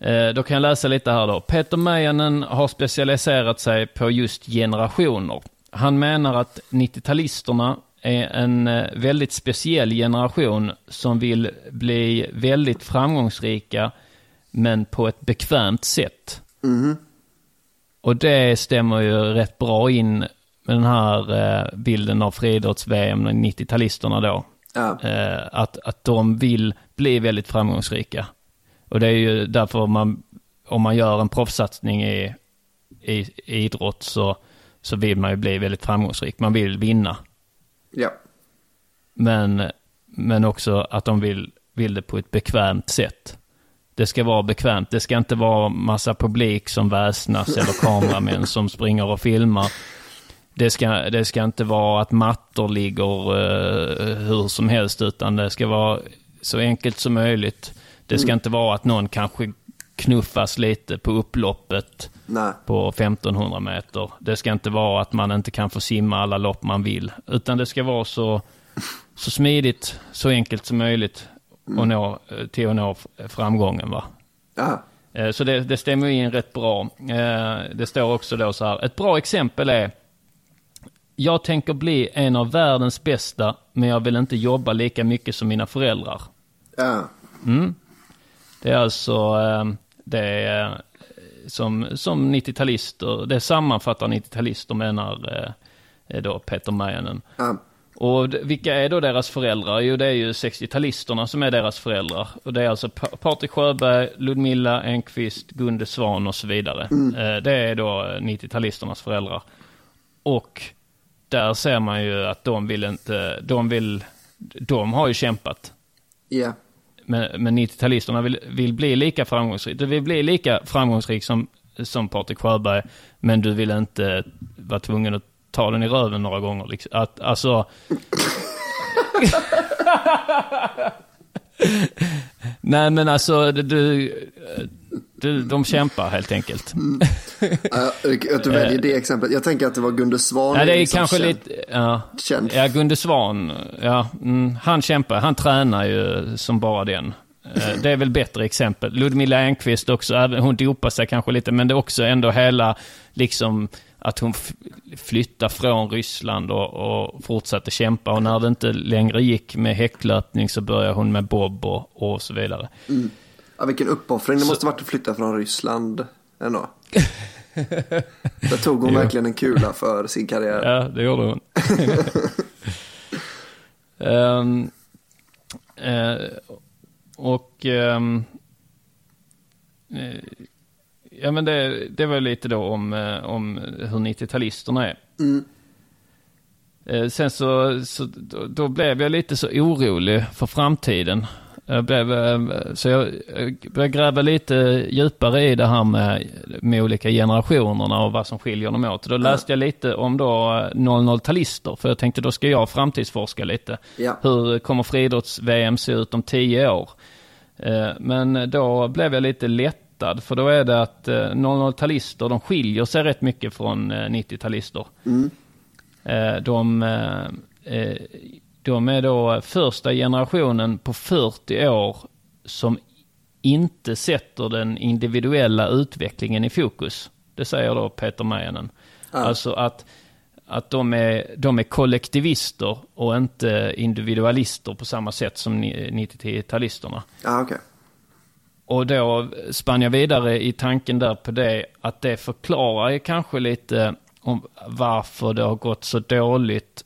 Eh, då kan jag läsa lite här då. Peter Meijanen har specialiserat sig på just generationer. Han menar att 90-talisterna är en eh, väldigt speciell generation som vill bli väldigt framgångsrika men på ett bekvämt sätt. Och det stämmer ju rätt bra in med den här eh, bilden av friidrotts-VM, 90-talisterna då. ja. Att, att de vill bli väldigt framgångsrika. Och det är ju därför man, om man gör en proffssatsning i, i, i idrott så, så vill man ju bli väldigt framgångsrik. Man vill vinna. ja. Men, men också att de vill, vill det på ett bekvämt sätt. Det ska vara bekvämt. Det ska inte vara massa publik som väsnas eller kameramän som springer och filmar. Det ska, det ska inte vara att mattor ligger eh, hur som helst, utan det ska vara så enkelt som möjligt. Det ska inte vara att någon kanske knuffas lite på upploppet Nej. på 1500 meter. Det ska inte vara att man inte kan få simma alla lopp man vill. Utan det ska vara så, så smidigt, så enkelt som möjligt och nå, till att nå framgången. Va? Ja. Eh, Så det, det stämmer in rätt bra. Eh, Det står också då så här. Ett bra exempel är Jag tänker bli en av världens bästa men jag vill inte jobba lika mycket som mina föräldrar. Ja. Det är alltså eh, det är, som, som 90-talister, det sammanfattar 90-talister menar eh, är då Peter Meijanen. Ja. Och vilka är då deras föräldrar? Jo, det är ju 60-talisterna som är deras föräldrar. Och det är alltså Pa- Patrik Sjöberg, Ludmilla Enqvist, Gunde Svan och så vidare. Eh, Det är då eh, 90-talisternas föräldrar. Och där ser man ju att de vill inte, de vill, de har ju kämpat. Ja. Men, men 90-talisterna vill, vill bli lika framgångsrik. Du vill bli lika framgångsrik som, som Patrik Sjöberg, men du vill inte vara tvungen att ta den i röven några gånger. Liksom. Att, alltså... Nej men alltså, du, du, de kämpar helt enkelt. Ja, Att du väljer det exemplet. Jag tänker att det var Gunde Svan. Nej, det är liksom kanske känd- lite... Ja, Känd. ja Gunde Svan, ja, mm, han kämpar. Han tränar ju som bara den. Eh, Det är väl bättre exempel. Ludmilla Enqvist också, hon dopar sig kanske lite, men det är också ändå hela, liksom, att hon flyttar från Ryssland och, och fortsatte kämpa. Och när det inte längre gick med häcklöpning så började hon med bob och, och så vidare. Ja, vilken uppoffring det måste varit att flytta från Ryssland ändå. Där tog hon verkligen en kula för sin karriär. Ja, det gjorde hon. Ehm, eh, och... ehm, eh, ja, men det, det var lite då om, eh, om hur 90-talisterna är. Eh, sen så, så då, då blev jag lite så orolig för framtiden. Jag blev, eh, så jag eh, började gräva lite djupare i det här med, med olika generationerna och vad som skiljer dem åt. Då läste jag lite om då 00-talister, för jag tänkte då ska jag framtidsforska lite. Ja. Hur kommer friidrotts-VM se ut om tio år? Eh, Men då blev jag lite lättad, för då är det att eh, 00-talister, de skiljer sig rätt mycket från eh, 90-talister. Eh, De, eh, eh, de är då första generationen på 40 år som inte sätter den individuella utvecklingen i fokus. Det säger då Peter Meijanen. Alltså att, att de, är, de är kollektivister och inte individualister på samma sätt som ni- 90-talisterna. Ja, okej. Och då spann jag vidare i tanken där på det, att det förklarar kanske lite om varför det har gått så dåligt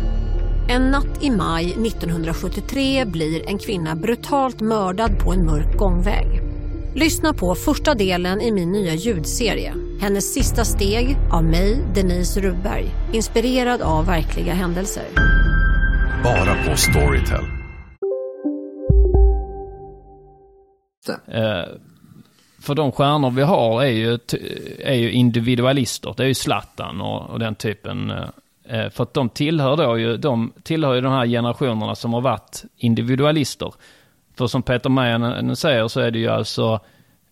En natt i maj 1973 blir en kvinna brutalt mördad på en mörk gångväg. Lyssna på första delen i min nya ljudserie. Hennes sista steg av mig, Denise Rubberg. Inspirerad av verkliga händelser. Bara på Storytel. Uh, för de stjärnor vi har är ju, är ju individualister. Det är ju Zlatan och, och den typen. Uh, för att de tillhör då ju, de tillhör ju de här generationerna som har varit individualister. För som Peter Meyen säger så är det ju alltså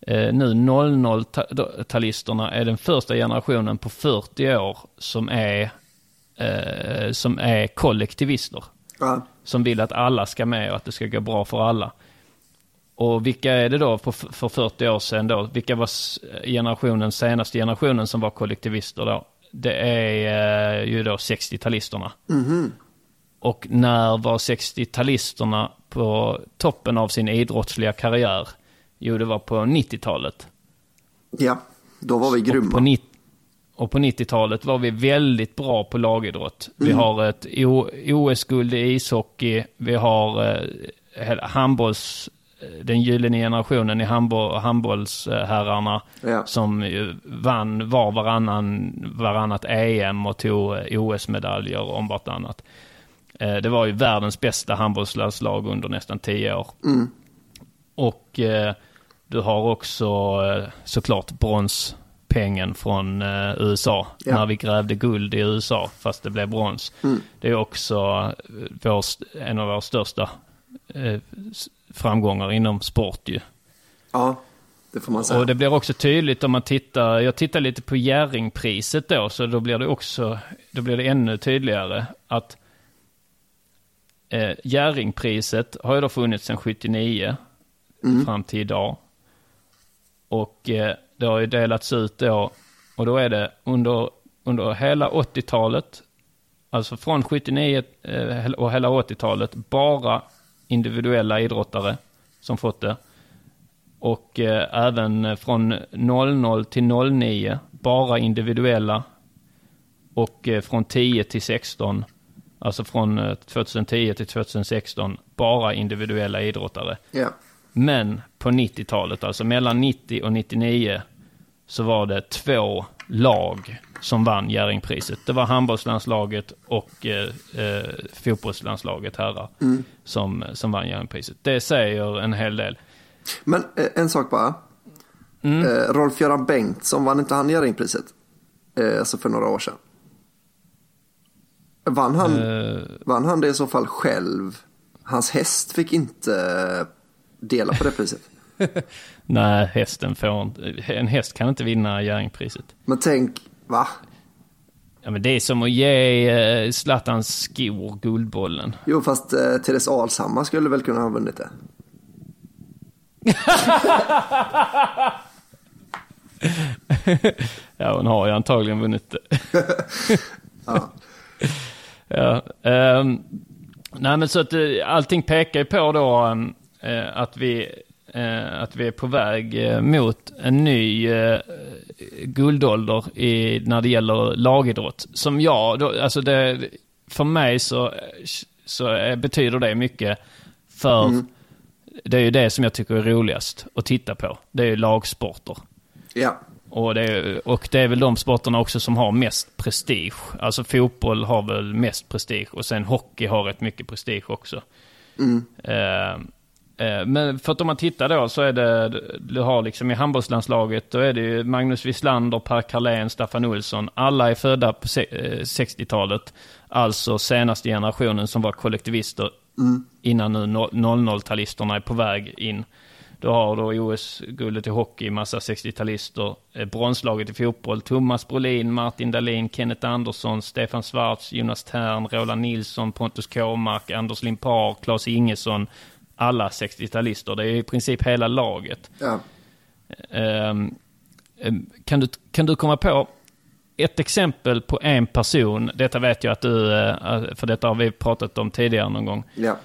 eh, nu 00-talisterna är den första generationen på 40 år som är, eh, som är kollektivister. Ja. Som vill att alla ska med och att det ska gå bra för alla. Och vilka är det då för 40 år sedan då? Vilka var generationen, senaste generationen som var kollektivister då? Det är eh, ju då 60-talisterna. Mhm. Och när var 60-talisterna på toppen av sin idrottsliga karriär? Jo, det var på 90-talet. Ja, då var vi grymma. Och på, och på 90-talet var vi väldigt bra på lagidrott. Vi Mm. har ett OS-guld i ishockey. Vi har eh, handbolls, den gyllene generationen i handboll, handbollsherrarna. Ja. Som vann var varannan, varannat EM och tog eh, OS-medaljer om vartannat. Eh, Det var ju världens bästa handbollslandslag under nästan tio år. Mm. Och eh, du har också såklart bronspengen från USA. Ja. När vi grävde guld i USA fast det blev brons. Mm. Det är också vår, en av våra största framgångar inom sport ju. Ja, det får man säga. Och det blir också tydligt om man tittar, jag tittar lite på Jerringpriset då, så då blir det också, då blir det ännu tydligare att eh, Jerringpriset har ju då funnits sedan 79 Mm. fram till idag. Och eh, det har ju delats ut då, och då är det under, under hela 80-talet, alltså från 79 eh, och hela 80-talet, bara individuella idrottare som fått det. Och eh, även från 00 till 09, bara individuella. Och eh, från 10 till 16, alltså från eh, 2010 till 2016, bara individuella idrottare. Ja. Men på 90-talet, alltså mellan 90 och 99, så var det två lag som vann Jerringpriset. Det var handbollslandslaget och eh, eh, fotbollslandslaget herrar Mm. som, som vann Jerringpriset. Det säger en hel del. Men eh, en sak bara. Mm. Eh, Rolf-Göran Bengtsson, vann inte han Jerringpriset? Eh, alltså för några år sedan. Vann han, Eh. vann han det i så fall själv? Hans häst fick inte eh, dela på det priset. Nej, hästen får en häst kan inte vinna Jerringpriset. Men tänk, va? Ja, men det är som att ge eh, Zlatans skor Guldbollen. Jo, fast eh, Therese Alshammar skulle väl kunna ha vunnit det. ja, hon har ju antagligen vunnit det. ja. ja ehm, nej, men så att eh, allting pekar ju på då eh, att, vi, att vi är på väg eh, mot en ny eh, guldålder i, när det gäller lagidrott. Som jag, då, alltså det, för mig så, så eh, betyder det mycket för Mm. det är ju det som jag tycker är roligast att titta på. Det är ju lagsporter. Ja. Och det, är, och det är väl de sporterna också som har mest prestige. Alltså fotboll har väl mest prestige och sen hockey har rätt mycket prestige också. Mm. Eh, Eh, Men för att om man tittar då så är det, du har liksom i handbollslandslaget, då är det ju Magnus Wislander, Per Carlén, Staffan Olsson. Alla är födda på se- eh, 60-talet. Alltså senaste generationen som var kollektivister Mm. innan nu no- 00-talisterna är på väg in. Du har då OS-guldet i hockey, massa 60-talister. Eh, Bronslaget i fotboll, Thomas Brolin, Martin Dahlin, Kenneth Andersson, Stefan Schwarz, Jonas Tern, Roland Nilsson, Pontus Kåmark, Anders Limpar, Claes Ingesson. Alla 60-talister. Det är i princip hela laget. Ja. Ehm, ehm, kan, du, kan du komma på ett exempel på en person? Detta vet jag att du, eh, för detta har vi pratat om tidigare någon gång. Ja.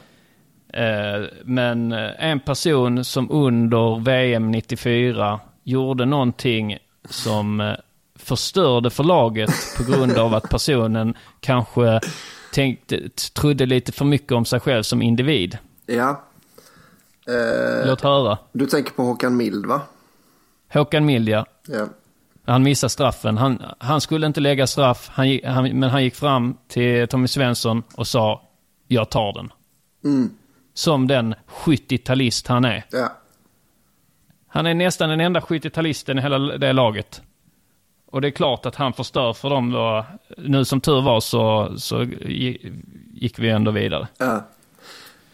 Eh, Men eh, en person som under VM 94 gjorde någonting som eh, förstörde för laget på grund av att personen kanske tänkte, trodde lite för mycket om sig själv som individ. Ja. Eh, Låt höra. du tänker på Håkan Mild va? Håkan Mild, ja. Ja. Han missade straffen. Han, han skulle inte lägga straff, han, han, men han gick fram till Tommy Svensson och sa jag tar den. Mm. Som den 70-talist han är. Ja. Han är nästan den enda 70-talisten i hela det laget. Och det är klart att han förstör för dem då. Nu som tur var så, så gi- gick vi ändå vidare. Ja.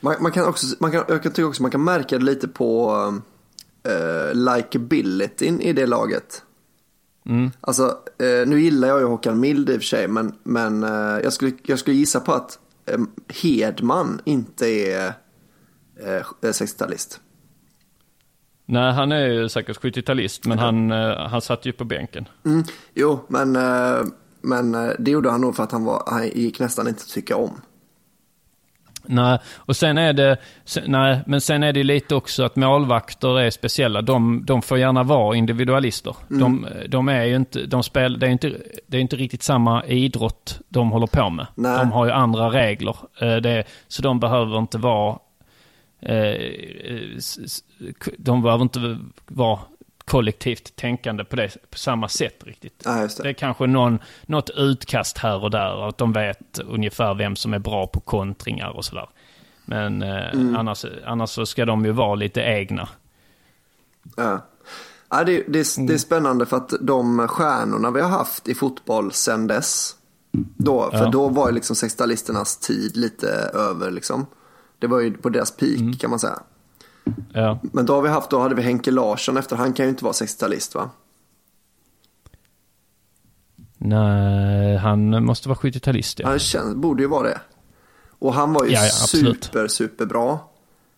Man, man kan också, man kan, jag tycka också man kan märka det lite på uh, likabilityn i det laget. Mm. Alltså, eh, nu gillar jag ju Håkan Mild i och för sig, men, men eh, jag, skulle, jag skulle gissa på att eh, Hedman inte är eh, 60-talist. Nej, han är ju säkert 70-talist, men han, eh, han satt ju på bänken. Mm, jo, men, eh, men eh, det gjorde han nog för att han, var, han gick nästan inte att tycka om. Nej, och sen är det, nej, men sen är det lite också att målvakter är speciella. De, de får gärna vara individualister. Mm. De, de är ju inte, de spel, det är inte, det är inte riktigt samma idrott de håller på med. Nej. De har ju andra regler. Eh, Det, så de behöver inte vara, eh, s- de behöver inte vara kollektivt tänkande på, det, på samma sätt riktigt. Ja, det. Det är kanske någon, något utkast här och där, att de vet ungefär vem som är bra på kontringar och sådär. Men eh, Mm. annars, annars så ska de ju vara lite egna. Ja. Ja, det, det, är- det är spännande för att de stjärnorna vi har haft i fotboll sen dess. Då, för Ja. då var ju liksom 60-talisternas tid lite över liksom. Det var ju på deras peak kan man säga. Ja. Men då har vi haft, då hade vi Henke Larsson efter, han kan ju inte vara 60-talist va? Nej, han måste vara 70-talist ja. Han känns, borde ju vara det. Och han var ju Ja, ja, super, super bra.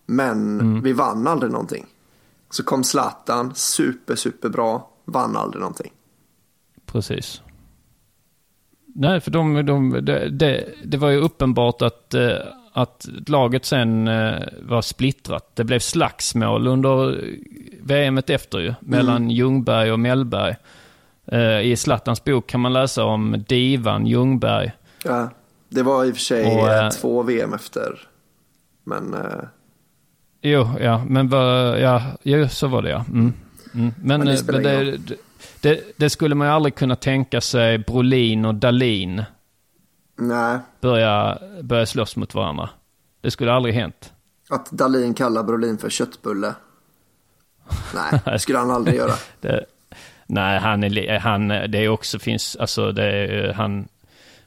Men Mm. vi vann aldrig någonting. Så kom Zlatan, super, super bra, vann aldrig någonting. Precis. Nej, för de, de, det, det, det var ju uppenbart att, eh, att laget sen eh, var splittrat. Det blev slagsmål under VMet efter ju, mellan Ljungberg och Mellberg. Eh, I Zlatans bok kan man läsa om divan Ljungberg. Ja, det var i och för sig Och, eh, två VM efter. Men Jo, ja, men vad, ja, jo, så var det ja. Mm. Mm. Men, Men det men det, det, det skulle man ju aldrig kunna tänka sig Brolin och Dalin nej, börja, börja slåss mot varandra. Det skulle aldrig hänt. att Dalin kallar Brolin för köttbulle. Nej, det skulle han aldrig göra. Det, nej, han är, han, det är också finns, alltså det är, han,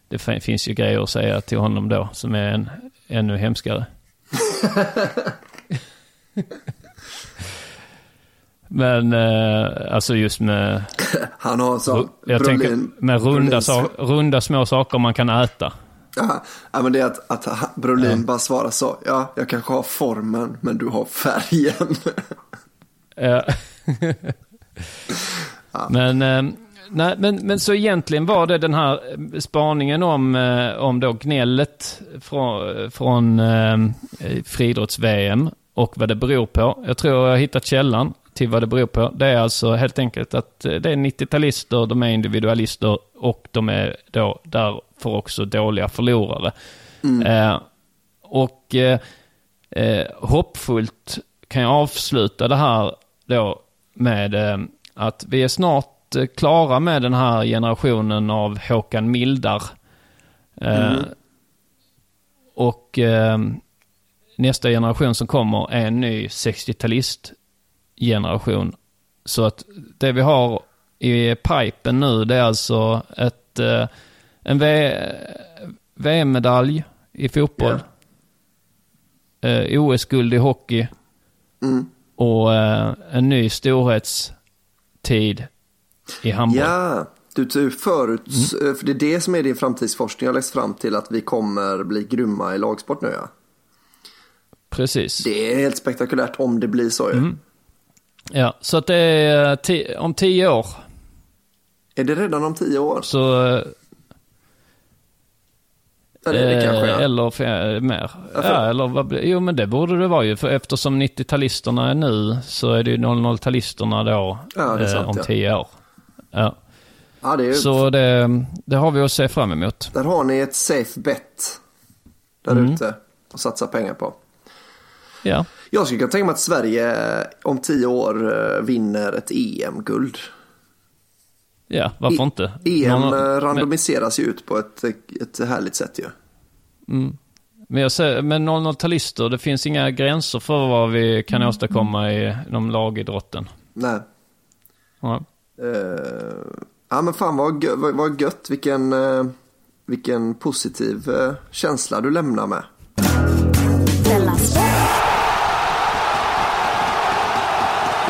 det fin- finns ju grejer att säga till honom då som är en, ännu hemskare. Men eh, alltså just med, Han har så, jag tänker med runda, sa, runda små saker man kan äta. Ja, ja, men det är att, att Brolin bara svarar så. Ja, jag kanske har formen, men du har färgen. Eh, Men, eh, nej, men, men så egentligen var det den här eh, spaningen om, eh, om då gnället från, från eh, friidrotts-VM och vad det beror på. Jag tror jag har hittat källan till vad det beror på. Det är alltså helt enkelt att eh, det är 90-talister, de är individualister och de är då därför också dåliga förlorare. Eh, och eh, eh, hoppfullt kan jag avsluta det här då med eh, att vi är snart eh, klara med den här generationen av Håkan Mildar. Mm. Och nästa generation som kommer är en ny 60-talist-generation. Så att det vi har i pipen nu det är alltså ett, eh, en VM-medalj i fotboll. Eh, OS-guld i hockey. Mm. Och eh, en ny storhetstid i handboll. Ja, du, du förut, för det är det som är din framtidsforskning. Har läst fram till att vi kommer bli grymma i lagsport nu ja. Precis. Det är helt spektakulärt om det blir så ju. Mm. Ja, så att det är eh, om tio år. Är det redan om tio år? Så... eh, Ja, det kanske, ja. Eller fe- mer. Ja, eller vad Jo, men det borde det vara ju. För eftersom 90-talisterna är nu så är det ju 00-talisterna då Ja, det är sant, eh, om tio år. Ja. Ja, det. Så det, det har vi att se fram emot. Där har ni ett safe bet där Mm. ute att satsa pengar på. Ja. Jag skulle kunna tänka mig att Sverige om tio år eh, vinner ett EM-guld. Ja, varför I- inte? EM Någon- eh, randomiseras ju ut på ett, ett härligt sätt ju. Mm. Men jag säger, med 00-talister, det finns inga gränser för vad vi kan åstadkomma i de lagidrotten. Nej. Ja. Eh, ja men fan vad, gö- vad, vad gött, vilken, eh, vilken positiv eh, känsla du lämnar med.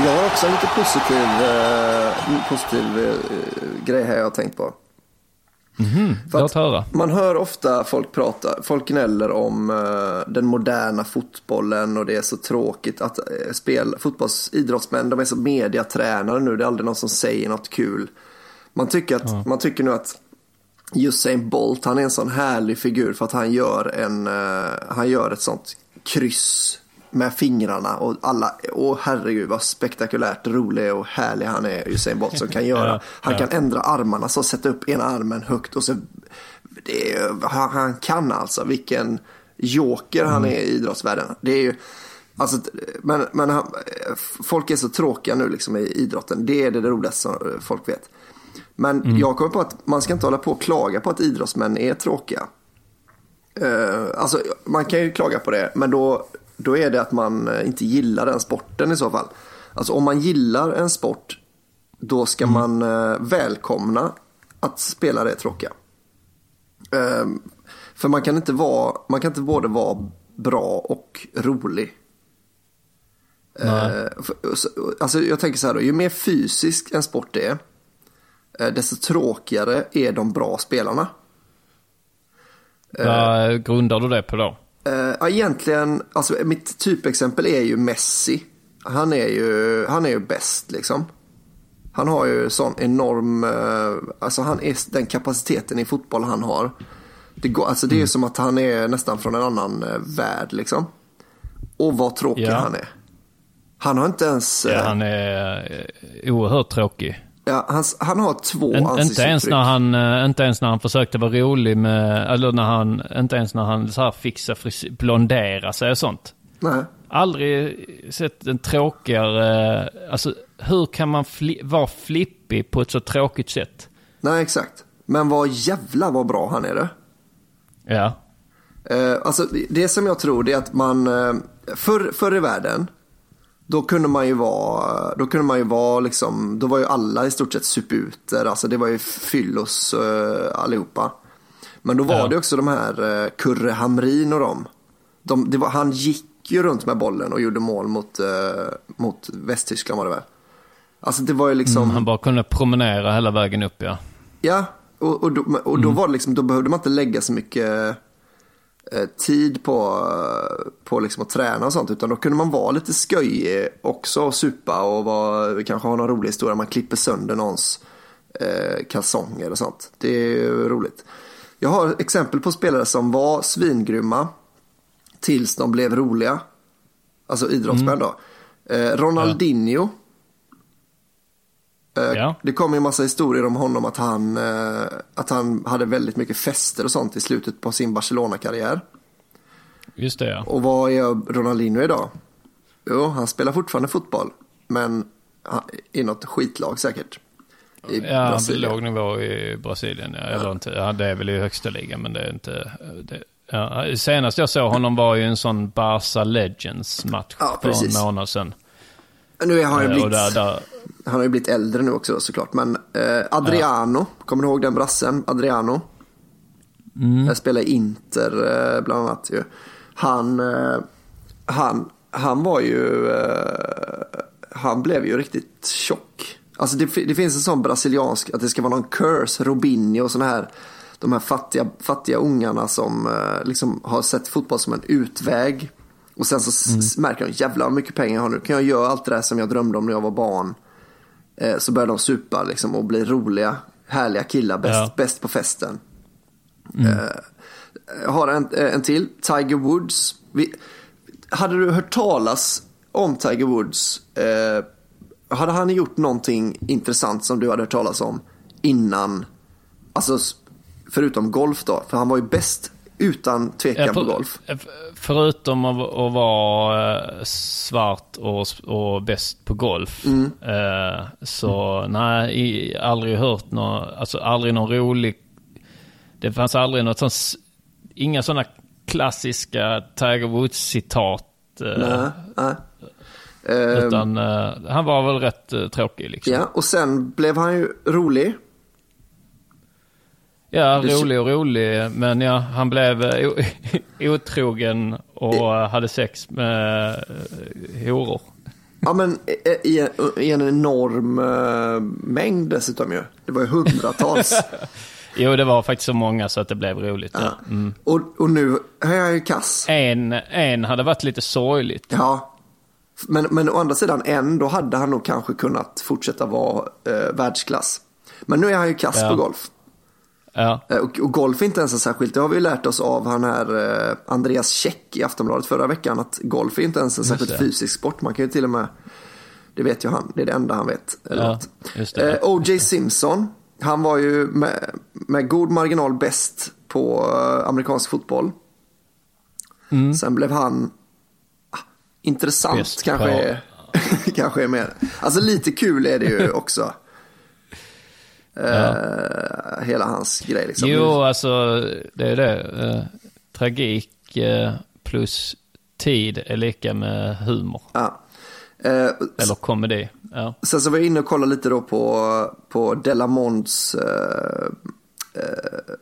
Jag har också en lite positiv, eh, positiv eh, grej här jag har tänkt på. Låt höra. Man hör ofta folk prata, folk gnäller om eh, den moderna fotbollen och det är så tråkigt att uh, spel, fotbolls, idrottsmän, de är så mediatränare nu, det är aldrig någon som säger något kul. Man tycker, att, man tycker nu att Usain Bolt, han är en sån härlig figur för att han gör, en, eh, han gör ett sånt kryss med fingrarna och alla, åh herregud vad spektakulärt rolig och härlig han är Usain Bolt som kan göra. Han kan ändra armarna så sätta upp ena armen högt och så det är, han, han kan alltså vilken joker han är i idrottsvärlden. Det är ju, alltså, men, men han, folk är så tråkiga nu liksom i idrotten. Det är det roligaste som folk vet. Men jag kommer på att man ska inte hålla på och klaga på att idrottsmän är tråkiga. Eh, alltså man kan ju klaga på det, men då, då är det att man eh, inte gillar den sporten i så fall. Alltså om man gillar en sport, då ska man eh, välkomna att spelare är tråkiga. Eh, för man kan inte vara, man kan inte både vara bra och rolig. Nej. Eh, så- alltså jag tänker så här då, ju mer fysisk en sport är, eh, desto tråkigare är de bra spelarna. Vad grundar du det på då? Eh, ja, egentligen, alltså mitt typexempel är ju Messi. Han är ju, han är ju bäst liksom. Han har ju sån enorm, eh, alltså han är den kapaciteten i fotboll han har. Det, går, alltså det är ju som att han är nästan från en annan eh, värld liksom. Och vad tråkig Ja. han är. Han har inte ens, Ja, han är oerhört tråkig. Ja, han, han har två En, inte, ens när han, eh, inte ens när han försökte vara rolig med, eller när han, inte ens när han så här fixar frisyr, blondera sig och sånt. Nej. Aldrig sett en tråkigare, alltså hur kan man fli, vara flippig på ett så tråkigt sätt? Nej, exakt. Men vad jävla vad bra han är det. Ja. Eh, alltså det som jag tror det är att man, eh, förr, förr i världen, då kunde man ju vara, då kunde man ju vara liksom, då var ju alla i stort sett suputer, alltså det var ju fyllos eh, allihopa. Men då var Ja. det också de här eh, Kurre Hamrin och dem. De, var, han gick ju runt med bollen och gjorde mål mot, eh, mot Västtyskland var det väl. Alltså det var ju liksom, Mm, han bara kunde promenera hela vägen upp ja. Ja, och, och, då, och då var det liksom, då behövde man inte lägga så mycket tid på, eh, på liksom att träna och sånt. Utan då kunde man vara lite sköjig också och supa och vara, kanske ha någon rolig historia. Man klipper sönder någons eh, kalsonger och sånt. Det är roligt. Jag har exempel på spelare som var svingrymma tills de blev roliga. Alltså idrottsmän då. Eh, Ronaldinho. Eh, Ja. Det kom ju en massa historier om honom att han, eh, att han hade väldigt mycket fester och sånt i slutet på sin Barcelona-karriär. Just det ja. Och vad är Ronaldinho idag? Jo, han spelar fortfarande fotboll. Men i något skitlag säkert. I Ja, låg nivå i Brasilien. Ja. Eller inte, ja, det är väl i högsta ligan men det är inte... Det, Ja, senast jag såg honom var ju en sån Barca Legends match Ja, för precis. en månad sedan. Nu har han Eh, blivit, där, där, han har ju blivit äldre nu också såklart. Men eh, Adriano, kommer du ihåg den brassen? Adriano. Mm. Jag spelar Inter eh, bland annat ju. Han, eh, han, han var ju, eh, han blev ju riktigt tjock. Alltså det, det finns en sån brasiliansk, att det ska vara någon curse, Robinho och sådana här, de här fattiga, fattiga ungarna som eh, liksom har sett fotboll som en utväg. Och sen så Mm. märker de, jävlar vad mycket pengar jag har nu, kan jag göra allt det där som jag drömde om när jag var barn. Eh, så börjar de supa liksom och bli roliga, härliga killar, bäst, Ja. bäst på festen. Mm. Eh, jag har en, eh, en till, Tiger Woods. Vi, hade du hört talas om Tiger Woods? Eh, hade han gjort någonting intressant som du hade hört talas om innan? Alltså förutom golf då, för han var ju bäst utan tvekan på golf. f- Förutom att, att vara eh, svart och, och bäst på golf. Mm. Eh, så nej, aldrig hört något, alltså aldrig någon rolig, det fanns aldrig något sånt, inga sådana klassiska Tiger Woods-citat. eh, Nej, nej. Eh, Utan eh, han var väl rätt eh, tråkig liksom. Ja, och sen blev han ju rolig. Ja, Det- rolig och rolig. Men ja, han blev eh, otrogen och eh, hade sex med eh, horor. Ja, men i- i en, i en enorm eh, mängd dessutom ju. Det var ju hundratals. Jo, det var faktiskt så många så att det blev roligt. Ja. Mm. och, och nu är jag ju kass. En, en hade varit lite sorgligt. Ja. Men, men å andra sidan, en, då hade han nog kanske kunnat fortsätta vara eh, världsklass. Men nu är han ju kass Ja. på golf. Ja. Eh, Och, och golf är inte ens så särskilt, det har vi ju lärt oss av han här eh, Andreas Käck i Aftonbladet förra veckan, att golf är inte ens en särskilt fysisk sport. Man kan ju till och med, det vet ju han, det är det enda han vet. Ja. Eh, O.J. Simpson, han var ju med, med god marginal bäst på eh, amerikansk fotboll. Mm. Sen blev han ah, intressant kanske, är, kanske är mer. Alltså lite kul är det ju också. Eh, hela hans grej liksom. Jo, alltså det är det. Eh, tragik eh, plus tid är lika med humor. Ja. Eller komedi. Ja. Sen så var jag inne och kollade lite då på, på Delamonts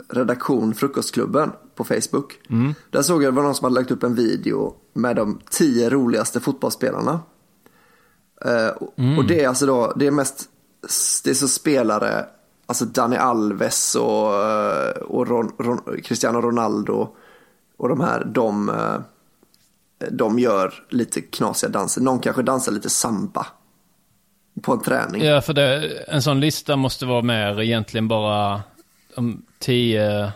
redaktion Frukostklubben på Facebook. Mm. Där såg jag det var någon som hade lagt upp en video med de tio roligaste fotbollsspelarna. Och- Mm. Och det är alltså då, det är mest, det är så spelare, alltså Dani Alves och, eh, och Ron, Ron, Cristiano Ronaldo och de här, de, eh, de gör lite knasiga danser. Någon kanske dansar lite samba på en träning. Ja, för det, en sån lista måste vara mer egentligen bara de tio...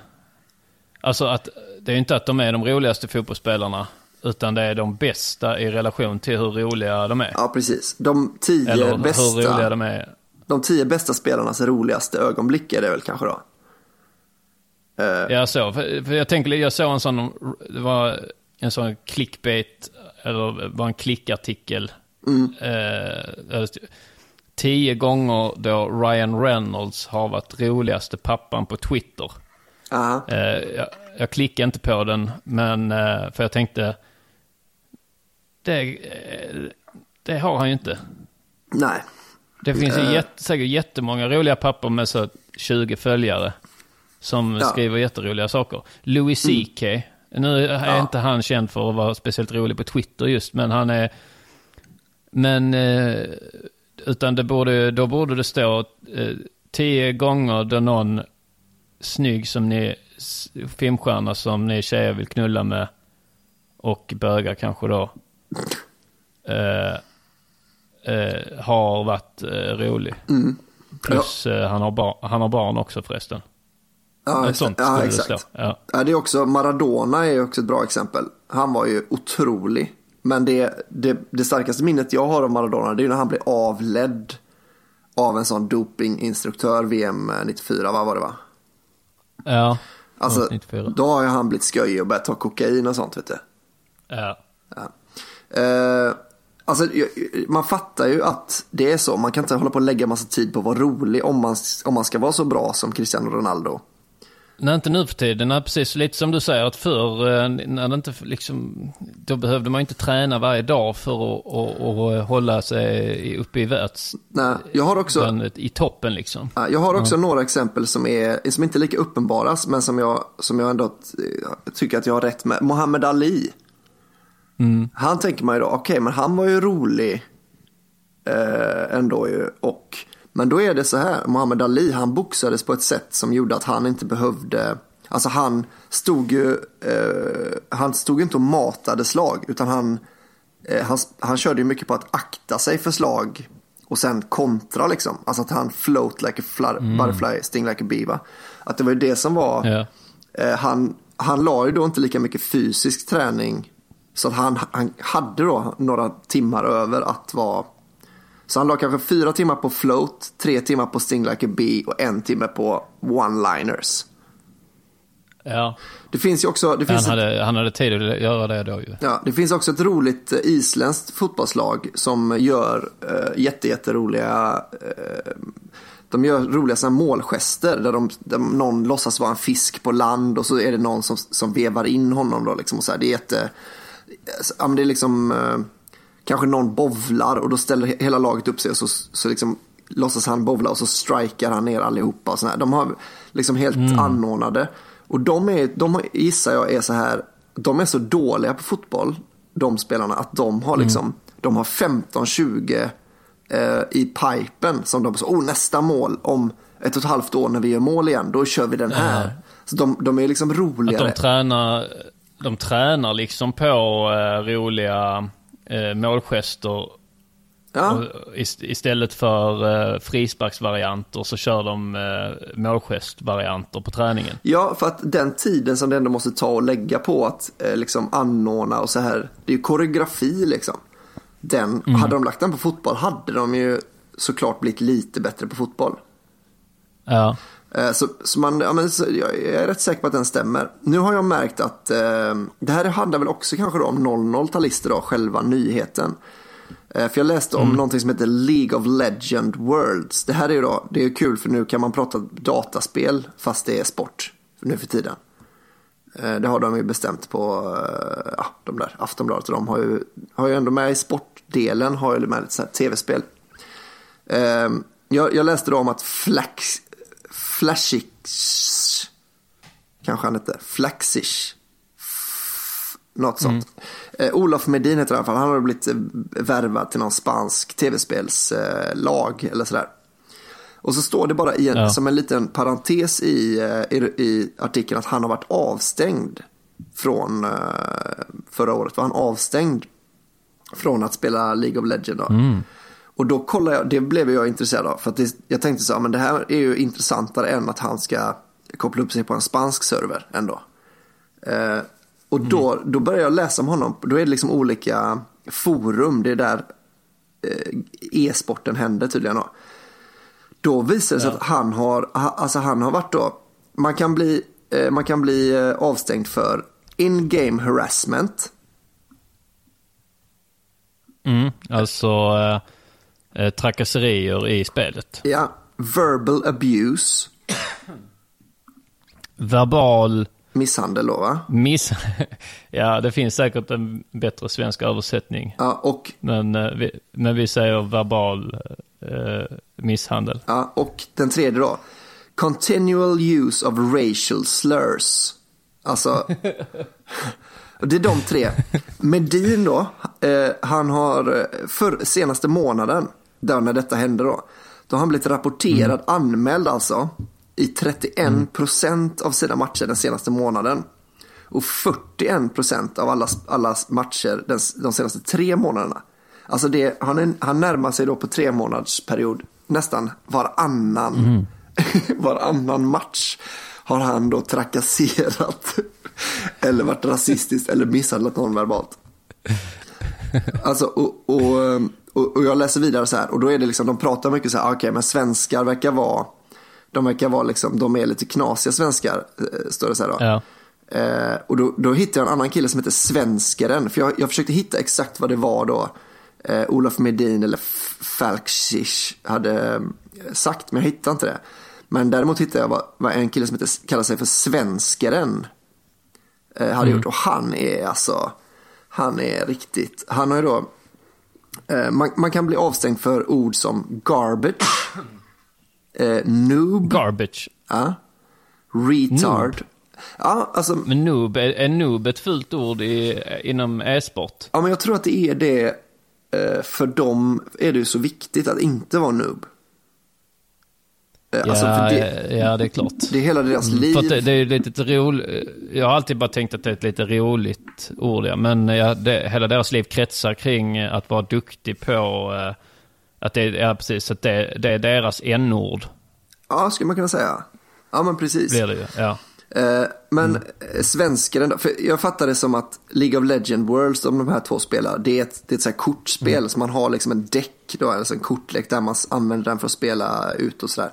Alltså att det är ju inte att de är de roligaste fotbollsspelarna. Utan det är de bästa i relation till hur roliga de är. Ja, precis. De tio Eller hur bästa, roliga de är. De tio bästa spelarnas roligaste ögonblick är det väl kanske då. Eh, Ja, så. För, för jag tänker, jag såg en sån, det var en sån clickbait, eller var en klickartikel. Mm. Stod, tio gånger då Ryan Reynolds har varit roligaste pappan på Twitter. aha. Eh, jag, jag klickade inte på den, men eh, för jag tänkte, det, det har han ju inte. Nej. Det finns ju Eh. jätte, säkert jättemånga roliga pappor med så 20 följare. Som Ja. skriver jätteroliga saker. Louis CK. Nu är Ja. inte han känd för att vara speciellt rolig på Twitter just, men han är... Men... Eh, utan det borde, då borde det stå eh, tio gånger då någon snygg som ni, filmstjärna som ni tjejer vill knulla med och bögar kanske då. Eh, eh, har varit eh, rolig. Mm. Plus eh, han, har bar- han har barn också förresten. Ja, exakt. sånt ja, exakt. Ja. Ja, det är också, Maradona är också ett bra exempel. Han var ju otrolig. Men det, det, det starkaste minnet jag har av Maradona det är när han blev avledd av en sån dopinginstruktör VM 94, vad var det va? Ja. Alltså, 94. då har ju han blivit sköj och börjat ta kokain och sånt vet du. Ja. Eh, alltså, man fattar ju att det är så. Man kan inte hålla på och lägga massa tid på att vara rolig om man, om man ska vara så bra som Cristiano Ronaldo. Nej, inte nu för tiden. Nej, precis. Lite som du säger, att förr, eh, när det inte liksom, då behövde man inte träna varje dag för att, att, att hålla sig uppe i världs... Nej, jag har också... I toppen liksom. Ja, Jag har också några exempel som, är, som inte är lika uppenbara, men som jag, som jag ändå tycker att jag har rätt med. Muhammad Ali. Mm. Han tänker man ju då, okej, men han var ju rolig eh, ändå ju. Och, men då är det så här, Muhammad Ali, han boxades på ett sätt som gjorde att han inte behövde, alltså han stod ju, eh, han stod inte och matade slag, utan han, eh, han, han körde ju mycket på att akta sig för slag och sen kontra liksom. Alltså att han float like a fly, Mm. butterfly, sting like a bee va? Att det var ju det som var, eh, han, han la ju då inte lika mycket fysisk träning. Så att han, han hade då några timmar över att vara så han la kanske fyra timmar på float, tre timmar på sting like a bee och en timme på one-liners. Ja. Det finns ju också... Det finns han, ett- hade, han hade tid att göra det då ju. Ja, det finns också ett roligt eh, isländskt fotbollslag som gör äh, jätte, jätteroliga eh, de gör roliga såna målgester där, de, där någon låtsas vara en fisk på land och så är det någon som, som vevar in honom då liksom och så här, det är jätte, ja, men det är liksom eh, kanske någon bovlar och då ställer he- hela laget upp sig och så, så liksom låtsas han bovla och så strikar han ner allihopa och så här. De har liksom helt Mm. anordnade och de är, de gissar jag är så här, de är så dåliga på fotboll, de spelarna, att de har liksom, de har 15-20 eh, i pipen som de så, oh nästa mål om ett och ett halvt år när vi gör mål igen, då kör vi den här. Ja. Så de, de är liksom Att roligare. de tränar, de tränar liksom på eh, roliga eh, målgester. Ja. Och ist- istället för eh, frisparksvarianter så kör de eh, målgestvarianter på träningen. Ja, för att den tiden som det ändå måste ta och lägga på att eh, liksom anordna och så här, det är ju koreografi liksom. Den, Mm. hade de lagt den på fotboll hade de ju såklart blivit lite bättre på fotboll. Ja. Eh, Så, så, man, ja, men, så jag är rätt säker på att den stämmer. Nu har jag märkt att eh, det här handlar väl också kanske om 00-talister då, själva nyheten. Eh, för jag läste om Mm. någonting som heter League of Legend Worlds. Det här är ju då, det är kul för nu kan man prata dataspel fast det är sport nu för tiden. Eh, det har de ju bestämt på eh, ja, de där Aftonbladet och de har ju, har ju ändå med i sportdelen har ju med lite så här tv-spel. Eh, jag, jag läste då om att Flax, Flashix, kanske han hette, Flaxish, något sånt. Eh, Olof Medin heter han i alla fall, han har blivit eh, värvad till någon spansk tv-spelslag eh, eller sådär. Och så står det bara i en, Ja. som en liten parentes i, eh, i, i artikeln att han har varit avstängd från eh, förra året. Var han avstängd från att spela League of Legends. Mm. Och då kollade jag, det blev jag intresserad av. För att det, jag tänkte så, ja, men det här är ju intressantare än att han ska koppla upp sig på en spansk server ändå. Eh, och då, då började jag läsa om honom. Då är det liksom olika forum, det är där eh, e-sporten händer tydligen. Då. Då visar det sig att han har, ha- alltså han har varit då, man kan bli, eh, man kan bli eh, avstängd för in-game harassment. Mm. Alltså eh, trakasserier i spelet. Ja, verbal abuse. Verbal Misshandel då va? miss... ja, det finns säkert en bättre svensk översättning. Ja, och, Men, eh, vi, men vi säger verbal eh, misshandel. ja, och den tredje då. Continual use of racial slurs. Alltså, det är de tre. Medin då, eh, han har eh, för senaste månaden, där när detta hände då, då har han blivit rapporterad, anmäld alltså, i 31 procent av sina matcher den senaste månaden. Och 41 procent av alla, alla matcher den, de senaste tre månaderna. Alltså det, han, är, han närmar sig då på tre månaders period nästan varannan, varannan match har han då trakasserat eller varit rasistisk eller misshandlat någon verbalt. Alltså, och, och, och, och jag läser vidare så här och då är det liksom, de pratar mycket så här, "Ah, okej men svenskar verkar vara, de verkar vara liksom, de är lite knasiga svenskar, eh, står det så här då. Ja. Eh, och då, då hittade jag en annan kille som heter Svenskaren. För jag, jag försökte hitta exakt vad det var då eh, Olof Medin eller F- Falksish hade eh, sagt, men jag hittade inte det. Men däremot hittade jag vad, vad en kille som heter, kallar sig för Svenskaren eh, hade Mm. gjort och han är alltså, han är riktigt, han har ju då, man, man kan bli avstängd för ord som garbage, eh, noob, Garbage. ja, retard. Noob. Ja, alltså, Men noob, är, är noob ett fult ord i, inom e-sport? ja, men jag tror att det är det, eh, för dem är det ju så viktigt att inte vara noob. Eh, Ja, alltså, för det, ja, det är klart. det är hela deras liv. För det, det är lite roligt. Jag har alltid bara tänkt att det är ett lite roligt ord, ja. Men ja, det, hela deras liv kretsar kring att vara duktig på eh, att det, ja, precis, att det, det är deras n-ord. Ja, skulle man kunna säga. Ja, men precis. Blir det ju, ja. Eh, men Mm. mm. svenskaren, för jag fattar det som att League of Legend Worlds, om de här två spelar, det är ett, det är ett så kortspel. Mm. Så man har liksom en däck, då, alltså en kortlek där man använder den för att spela ut och sådär.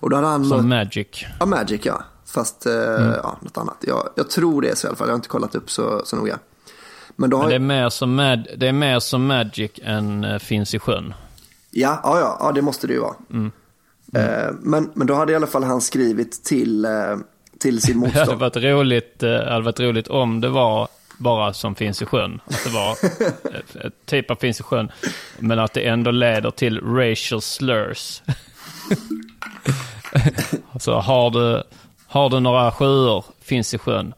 Och då hade han... Som Magic. Ja, Magic ja. Fast, eh, Mm. ja, något annat. Jag, jag tror det är så i alla fall, jag har inte kollat upp så, så noga. Men då har Men det är mer som, Mad, det är mer som Magic än eh, finns i sjön. Ja, ja, ja, ja, det måste det ju vara. Mm. Eh, men, men då hade i alla fall han skrivit till, eh, till sin Det hade motstånd. varit roligt, eh, hade varit roligt om det var bara som finns i sjön. Att det var ett, ett typ av finns i sjön. Men att det ändå leder till racial slurs. alltså har du, har du några sjuor finns i sjön.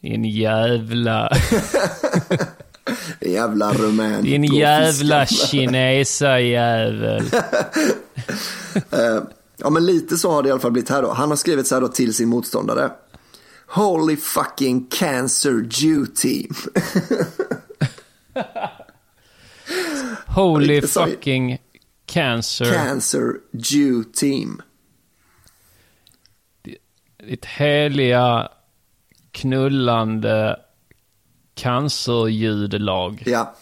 Din jävla... jävla rumän. Din jävla kinesa-jävel. Eh, ja, men lite så har det i alla fall blivit här då. Han har skrivit så här då till sin motståndare. Holy fucking cancer team. Holy fucking cancer. Cancer Jew team. Ditt heliga knullande cancerljudlag. Ja.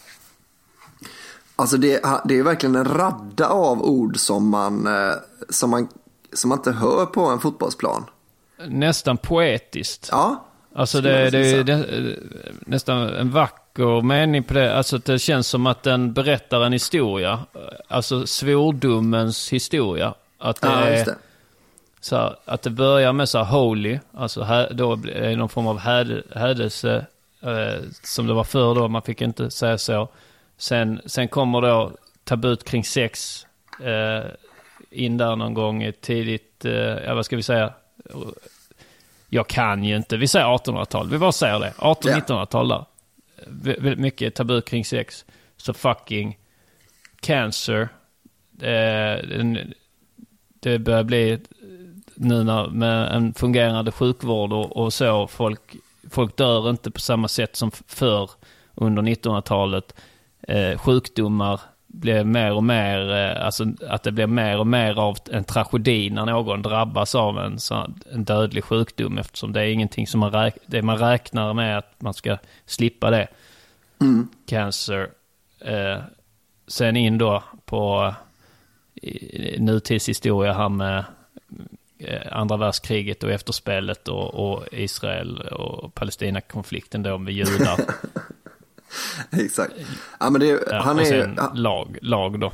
Alltså det, det är verkligen en radda av ord som man, eh, som man, som man inte hör på en fotbollsplan. Nästan poetiskt. Ja. Alltså det, det är det, nästan en vacker mening på det. Alltså det känns som att den berättar en historia. Alltså svordomens historia. Att det, Ja, är, just det. Så här, att det börjar med så här holy, alltså här, då blir det någon form av häd- hädelse, eh, som det var förr då, man fick inte säga så. Sen, sen kommer då tabut kring sex eh, in där någon gång tidigt, eh, ja vad ska vi säga, jag kan ju inte, vi säger 1800-tal, vi bara säger det, 1800-1900-tal där. Vä- Väldigt mycket tabu kring sex. Så fucking cancer, eh, det börjar bli nu när, med en fungerande sjukvård och, och så. Folk, folk dör inte på samma sätt som förr under 1900-talet. Eh, sjukdomar blir mer och mer, eh, alltså att det blir mer och mer av en tragedi när någon drabbas av en, en dödlig sjukdom eftersom det är ingenting som man, räk, det man räknar med att man ska slippa det. Mm. Cancer. Eh, sen in då på i- nutidshistoria här med eh, andra världskriget och efterspelet och, och Israel och Palestina-konflikten då med judar. Exakt. Ja, men det, Ja, han, är, han, lag, lag då.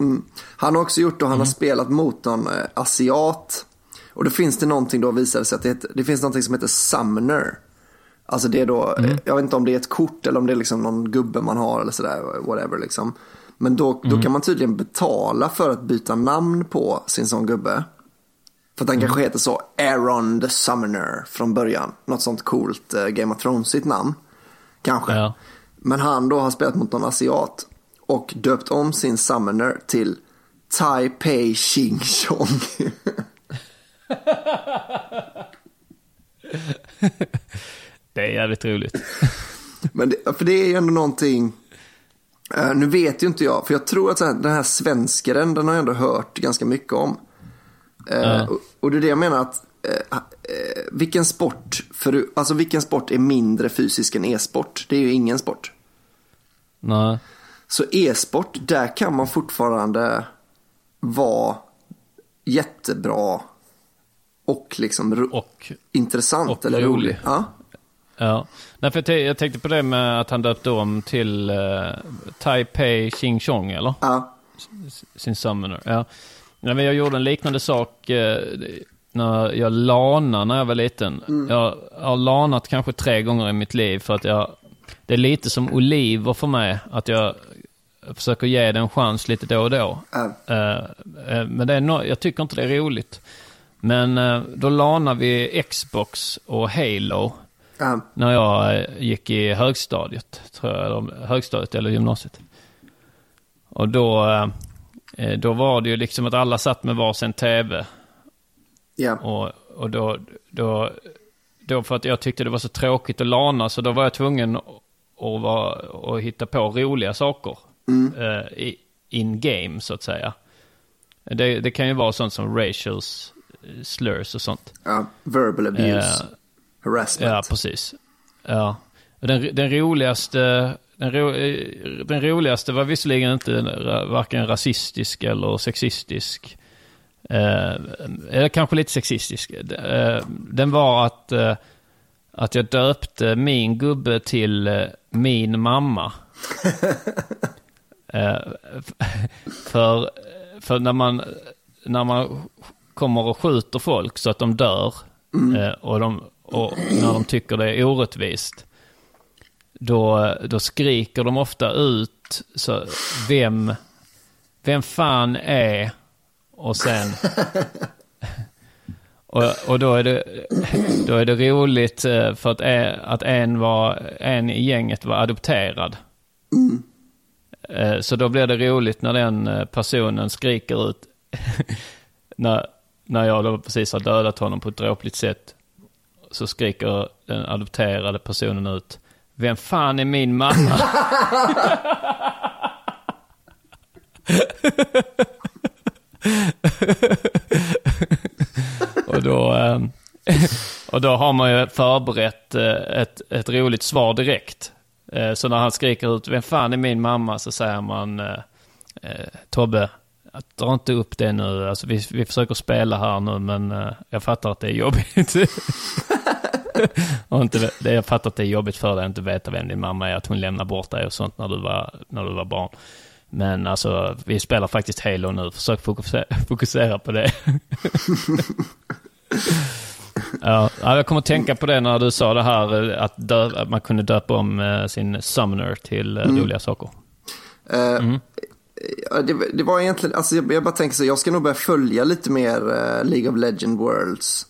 mm, han har också gjort och han Mm. har spelat mot någon eh, asiat. Och då finns det någonting då visar det sig att det, heter, det finns någonting som heter Summoner. Alltså det är då, Mm. jag vet inte om det är ett kort eller om det är liksom någon gubbe man har eller sådär, whatever liksom. Men då, då Mm. kan man tydligen betala för att byta namn på sin sån gubbe. För att den Mm. kanske heter så, Aaron the Summoner från början. Något sånt coolt eh, Game of Thrones-igt namn. Kanske. Ja. Men han då har spelat mot någon asiat och döpt om sin Summoner till Taipei Ching Chong. Det är jävligt roligt. Men det, för det är ju ändå någonting, eh, nu vet ju inte jag, för jag tror att den här svenskaren, den har jag ändå hört ganska mycket om. Och, och det är det jag menar att, eh, eh, vilken sport, för, alltså vilken sport är mindre fysisk än e-sport? Det är ju ingen sport. Nej. Så e-sport, där kan man fortfarande vara jättebra och liksom ro- och, intressant och eller rolig. rolig. Ja. Ja. Nej, för jag, t- jag tänkte på det med att han döpte om till uh, Taipei Ching Chong, eller? Ja. S- Sin summoner, ja. Ja, men jag gjorde en liknande sak eh, när jag lanade när jag var liten. Mm. Jag har lanat kanske tre gånger i mitt liv för att jag... Det är lite som oliver för mig, att jag försöker ge det en chans lite då och då. Eh, eh, men det är no, jag tycker inte det är roligt. Men eh, då lanade vi Xbox och Halo Ja. när jag gick i högstadiet, tror jag, eller högstadiet eller gymnasiet. Och då, eh, då var det ju liksom att alla satt med varsin tv. Ja. Och, och då, då, då för att jag tyckte det var så tråkigt att lana så då var jag tvungen att, vara, att hitta på roliga saker. Mm. eh, i- in game så att säga. Det, det kan ju vara sånt som racials eh, slurs och sånt. Ja, verbal abuse. Eh, Harassment. Ja, precis. Ja. Den, den roligaste... Den, ro, eh, den roligaste var visserligen inte varken rasistisk eller sexistisk. Eh, eller kanske lite sexistisk. Eh, den var att, eh, att jag döpte min gubbe till min mamma. För, för när man, när man kommer och skjuter folk så att de dör eh, och, de, och när de tycker det är orättvist då, då skriker de ofta ut så, vem, vem fan är och sen och, och då, är det, då är det roligt eh, för att, att en, var, en i gänget var adopterad. Eh, Så då blir det roligt när den eh, personen skriker ut när, när jag då precis har dödat honom på ett dråpligt sätt. Så skriker den adopterade personen ut Vem fan är min mamma? och, då, ehm, och då har man ju förberett eh, ett, ett roligt svar direkt. Eh, så när han skriker ut Vem fan är min mamma? Så säger man eh, Tobbe, dra inte upp det nu. Alltså, vi, vi försöker spela här nu men jag fattar att det är jobbigt. och inte, jag fattar att det är jobbigt för dig att inte veta vem din mamma är, att hon lämnar bort dig och sånt när du var, när du var barn. Men alltså, vi spelar faktiskt Halo nu. Försök fokusera, fokusera på det. ja, ja, jag kommer att tänka på det när du sa det här eh, att, dö, att man kunde döpa om eh, sin summoner till eh, Mm. roliga saker. Ja, det, det var egentligen, alltså jag, jag bara tänker så, jag ska nog börja följa lite mer League of Legend Worlds.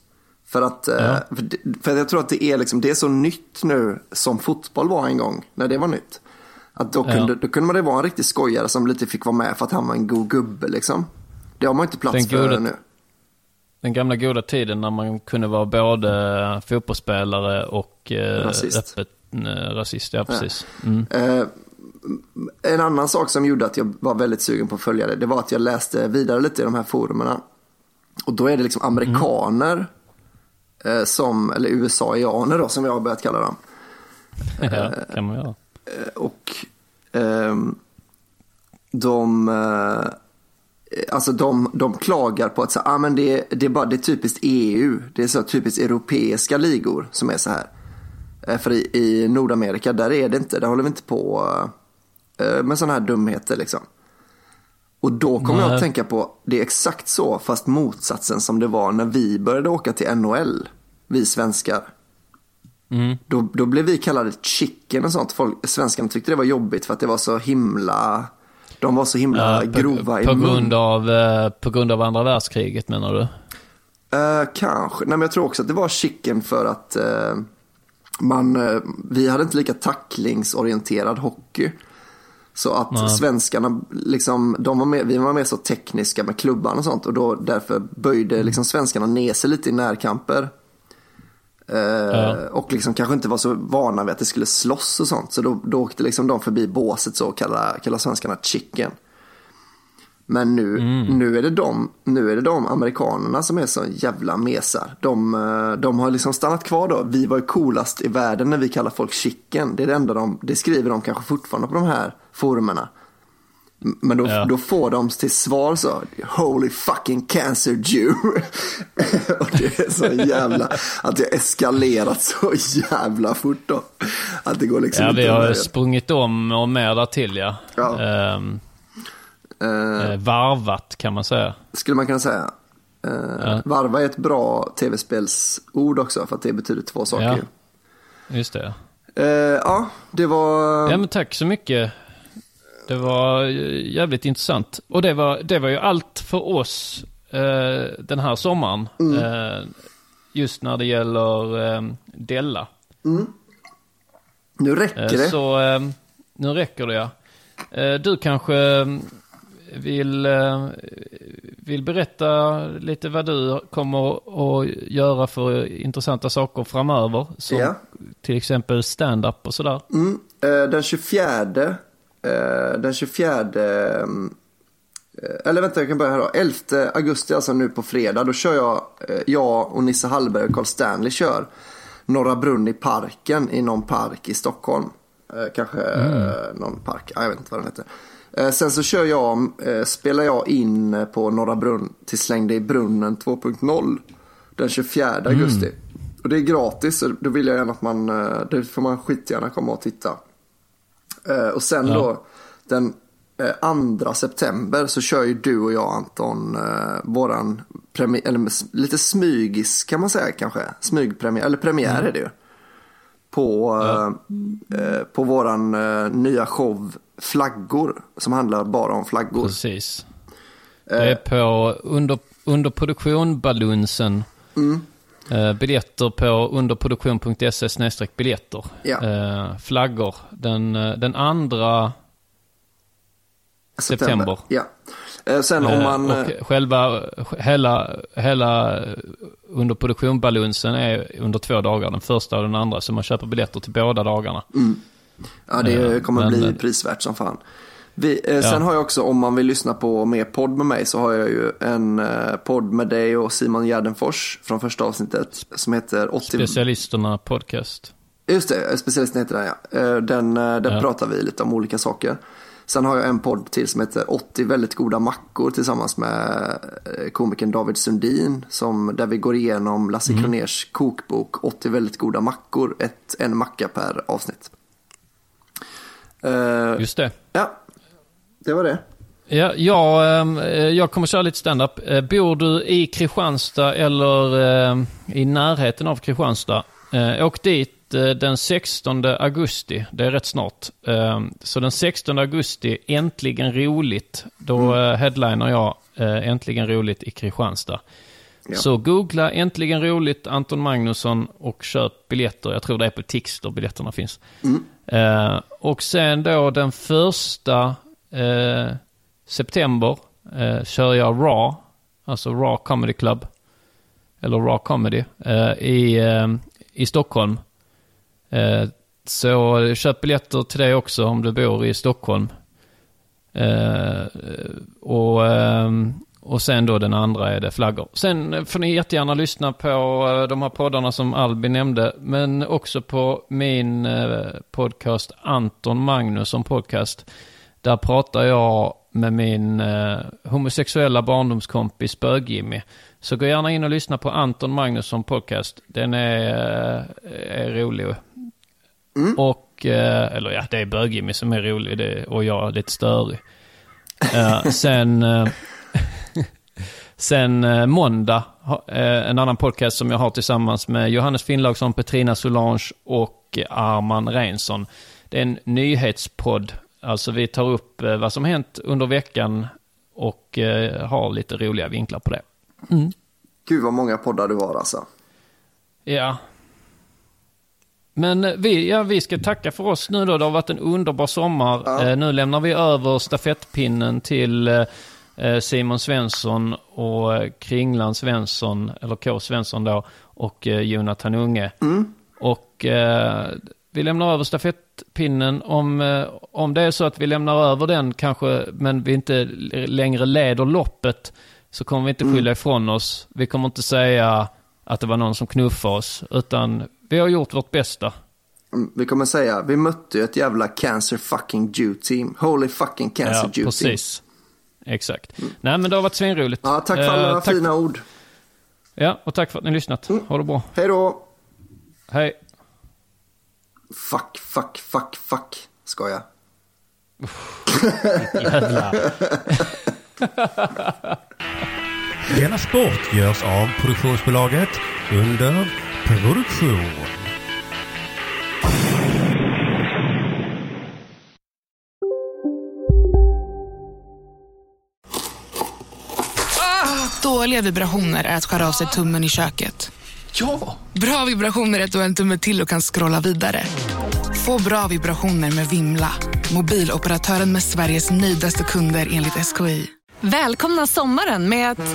För att, Ja. för, för jag tror att det är, liksom, det är så nytt nu som fotboll var en gång, när det var nytt. Att då Ja. kunde, då kunde man det vara en riktig skojare som lite fick vara med för att han var en god gubbe liksom. Det har man inte plats Den för goda- nu. Den gamla goda tiden när man kunde vara både fotbollsspelare och eh, Rasist. öppet eh, rasist. Ja, precis. Mm. Eh, en annan sak som gjorde att jag var väldigt sugen på att följa det, det var att jag läste vidare lite i de här forumerna. Och då är det liksom amerikaner, eh, som, eller USA-ianer då, som jag har börjat kalla dem. ja, kan man göra. Eh, och ehm, de, eh, alltså de, de klagar på att så, ah, men det, det, är bara, det är typiskt EU, det är så typiskt europeiska ligor som är så här. Eh, För i, i Nordamerika, där är det inte, där håller vi inte på eh, med sådana här dumheter liksom. Och då kommer jag att tänka på, det är exakt så, fast motsatsen som det var när vi började åka till NHL, vi svenskar. Mm. Då, då blev vi kallade chicken och sånt. Folk, svenskarna tyckte det var jobbigt för att det var så himla, de var så himla Ja, grova på, i på, mun. grund av, eh, på grund av andra världskriget menar du? Eh, kanske, nej men jag tror också att det var chicken för att eh, man, vi hade inte lika tacklingsorienterad hockey. Så att Nej. svenskarna, liksom, de var mer, vi var mer så tekniska med klubban och sånt och då därför böjde liksom svenskarna ner sig lite i närkamper. Eh, Och liksom kanske inte var så vana vid att det skulle slåss och sånt. Så då, då åkte liksom de förbi båset så och kallade, kallade svenskarna chicken. Men nu, nu, är det de, nu är det de amerikanerna som är så jävla mesar. De, eh, de har liksom stannat kvar då. Vi var ju coolast i världen när vi kallar folk chicken. Det är det enda de, det skriver de kanske fortfarande på de här forumerna. Men då, Ja. då får de till svar så, holy fucking cancer Jew. och det är så jävla, att det har eskalerat så jävla fort då. Att det går liksom Ja, vi har sprungit om och mer där till ja. Ja. Ehm, Eh, varvat kan man säga. Skulle man kunna säga. Eh, Ja. Varva är ett bra tv-spelsord också för att det betyder två saker. Ja. ju. Just det. Eh, ja, det var... Ja men tack så mycket. Det var eh, jävligt intressant. Och det var, det var ju allt för oss eh, den här sommaren. Mm. Eh, just när det gäller eh, Della. Mm. Nu räcker Eh, det. Så eh, nu räcker det ja. Du kanske vill, vill berätta lite vad du kommer att göra för intressanta saker framöver. Som Ja. till exempel stand-up och sådär. Mm. Den 24, eh, den 24, eh, eller vänta jag kan börja här då. 11 augusti, alltså nu på fredag, då kör jag, eh, jag och Nisse Hallberg och Carl Stanley kör Norra Brunn i parken i någon park i Stockholm. Eh, kanske Mm. eh, någon park, ja, jag vet inte vad den heter. Eh, sen så kör jag, eh, spelar jag in eh, på Norra Brunn till Släng dig i brunnen 2.0 den 24 augusti. Och det är gratis, så då vill jag gärna att man, eh, det får man skitgärna komma och titta. Eh, Och sen Ja. då den eh, 2 september så kör ju du och jag Anton eh, våran premiär, eller lite smygis kan man säga kanske. Smygpremiär, eller premiär Mm. är det ju. På, eh, eh, på våran eh, nya show Flaggor som handlar bara om flaggor. Precis. Eh. Det är på under, underproduktion Balunsen. Mm. Eh, biljetter på underproduktion.se biljetter. Ja. Eh, flaggor. Den, eh, den andra september. Ja. Eh, Sen om Eh, man... och själva, hela, hela underproduktion Balunsen är under två dagar. Den första och den andra. Så man köper biljetter till båda dagarna. Mm. Ja, det kommer men- bli prisvärt som fan. Vi, eh, Sen Ja. har jag också, om man vill lyssna på mer podd med mig, så har jag ju en eh, podd med dig och Simon Gärdenfors från första avsnittet som heter 80... Specialisterna podcast. Just det, eh, specialisten heter den ja. Eh, Den, eh, där Ja. pratar vi lite om olika saker. Sen har jag en podd till som heter 80 väldigt goda mackor tillsammans med komikern David Sundin. Som, där vi går igenom Lasse Mm. Kroners kokbok 80 väldigt goda mackor. Ett, en macka per avsnitt. Just det. Ja, det var det. Ja, jag, ehm, eh, jag kommer köra lite stand-up. Eh, Bor du i Kristianstad eller eh, i närheten av Kristianstad, åk dit den 16 augusti. Det är rätt snart. Eh, Så den 16 augusti, äntligen roligt. Då eh, headliner jag Äntligen roligt i Kristianstad. Ja. Så googla Äntligen roligt Anton Magnusson och köp biljetter. Jag tror det är på Tix där biljetterna finns. Mm. Och sen då den första eh, september eh, kör jag Raw, alltså Raw Comedy Club, eller Raw Comedy, eh, i, eh, i Stockholm. Eh, så köp biljetter till det också om du bor i Stockholm. Eh, och, eh, och sen då den andra är det flaggor. Sen får ni jättegärna lyssna på eh, de här poddarna som Albin nämnde, men också på min eh, podcast Anton Magnusson podcast. Där pratar jag med min eh, homosexuella barndomskompis Bög-Jimmy. Så gå gärna in och lyssna på Anton Magnusson podcast. Den är, eh, är rolig. Och, eh, eller ja, det är Bög-Jimmy som är rolig det, och jag är lite störig. Eh, sen, eh, sen eh, måndag, en annan podcast som jag har tillsammans med Johannes Finnlaugsson, Petrina Solange och Arman Reinsson. Det är en nyhetspodd. Alltså vi tar upp eh, vad som hänt under veckan och eh, har lite roliga vinklar på det. Gud vad många poddar du har alltså. Ja. Men eh, vi, ja, vi ska tacka för oss nu då. Det har varit en underbar sommar. Eh, nu lämnar vi över stafettpinnen till Simon Svensson och Kringland Svensson, eller K. Svensson då, och Jonathan Unge. Och eh, vi lämnar över stafettpinnen. Om, eh, om det är så att vi lämnar över den kanske, men vi inte längre leder loppet, så kommer vi inte skylla ifrån oss. Vi kommer inte säga att det var någon som knuffade oss, utan vi har gjort vårt bästa. Mm, Vi kommer säga, vi mötte ju ett jävla cancer fucking Jew team. Holy fucking cancer ja, Jew team. precis. Exakt. Nej, men det har varit svinroligt. Ja, tack för alla Eh, tack- fina ord. Ja, och tack för att ni lyssnat. Ha det bra. Hej då. Hej. Fuck, fuck, fuck, fuck. Skoja. Jävlar. Della Sport görs av produktionsbolaget under produktion. Dåliga vibrationer är att skära av sig tummen i köket. Ja! Bra vibrationer är att du har en tumme till och kan scrolla vidare. Få bra vibrationer med Vimla. Mobiloperatören med Sveriges nöjdaste kunder enligt SKI. Välkomna sommaren med att...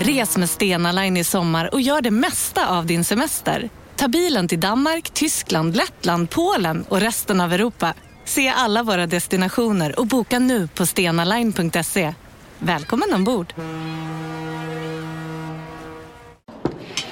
Res med Stena Line i sommar och gör det mesta av din semester. Ta bilen till Danmark, Tyskland, Lettland, Polen och resten av Europa. Se alla våra destinationer och boka nu på stenaline.se. Välkommen ombord!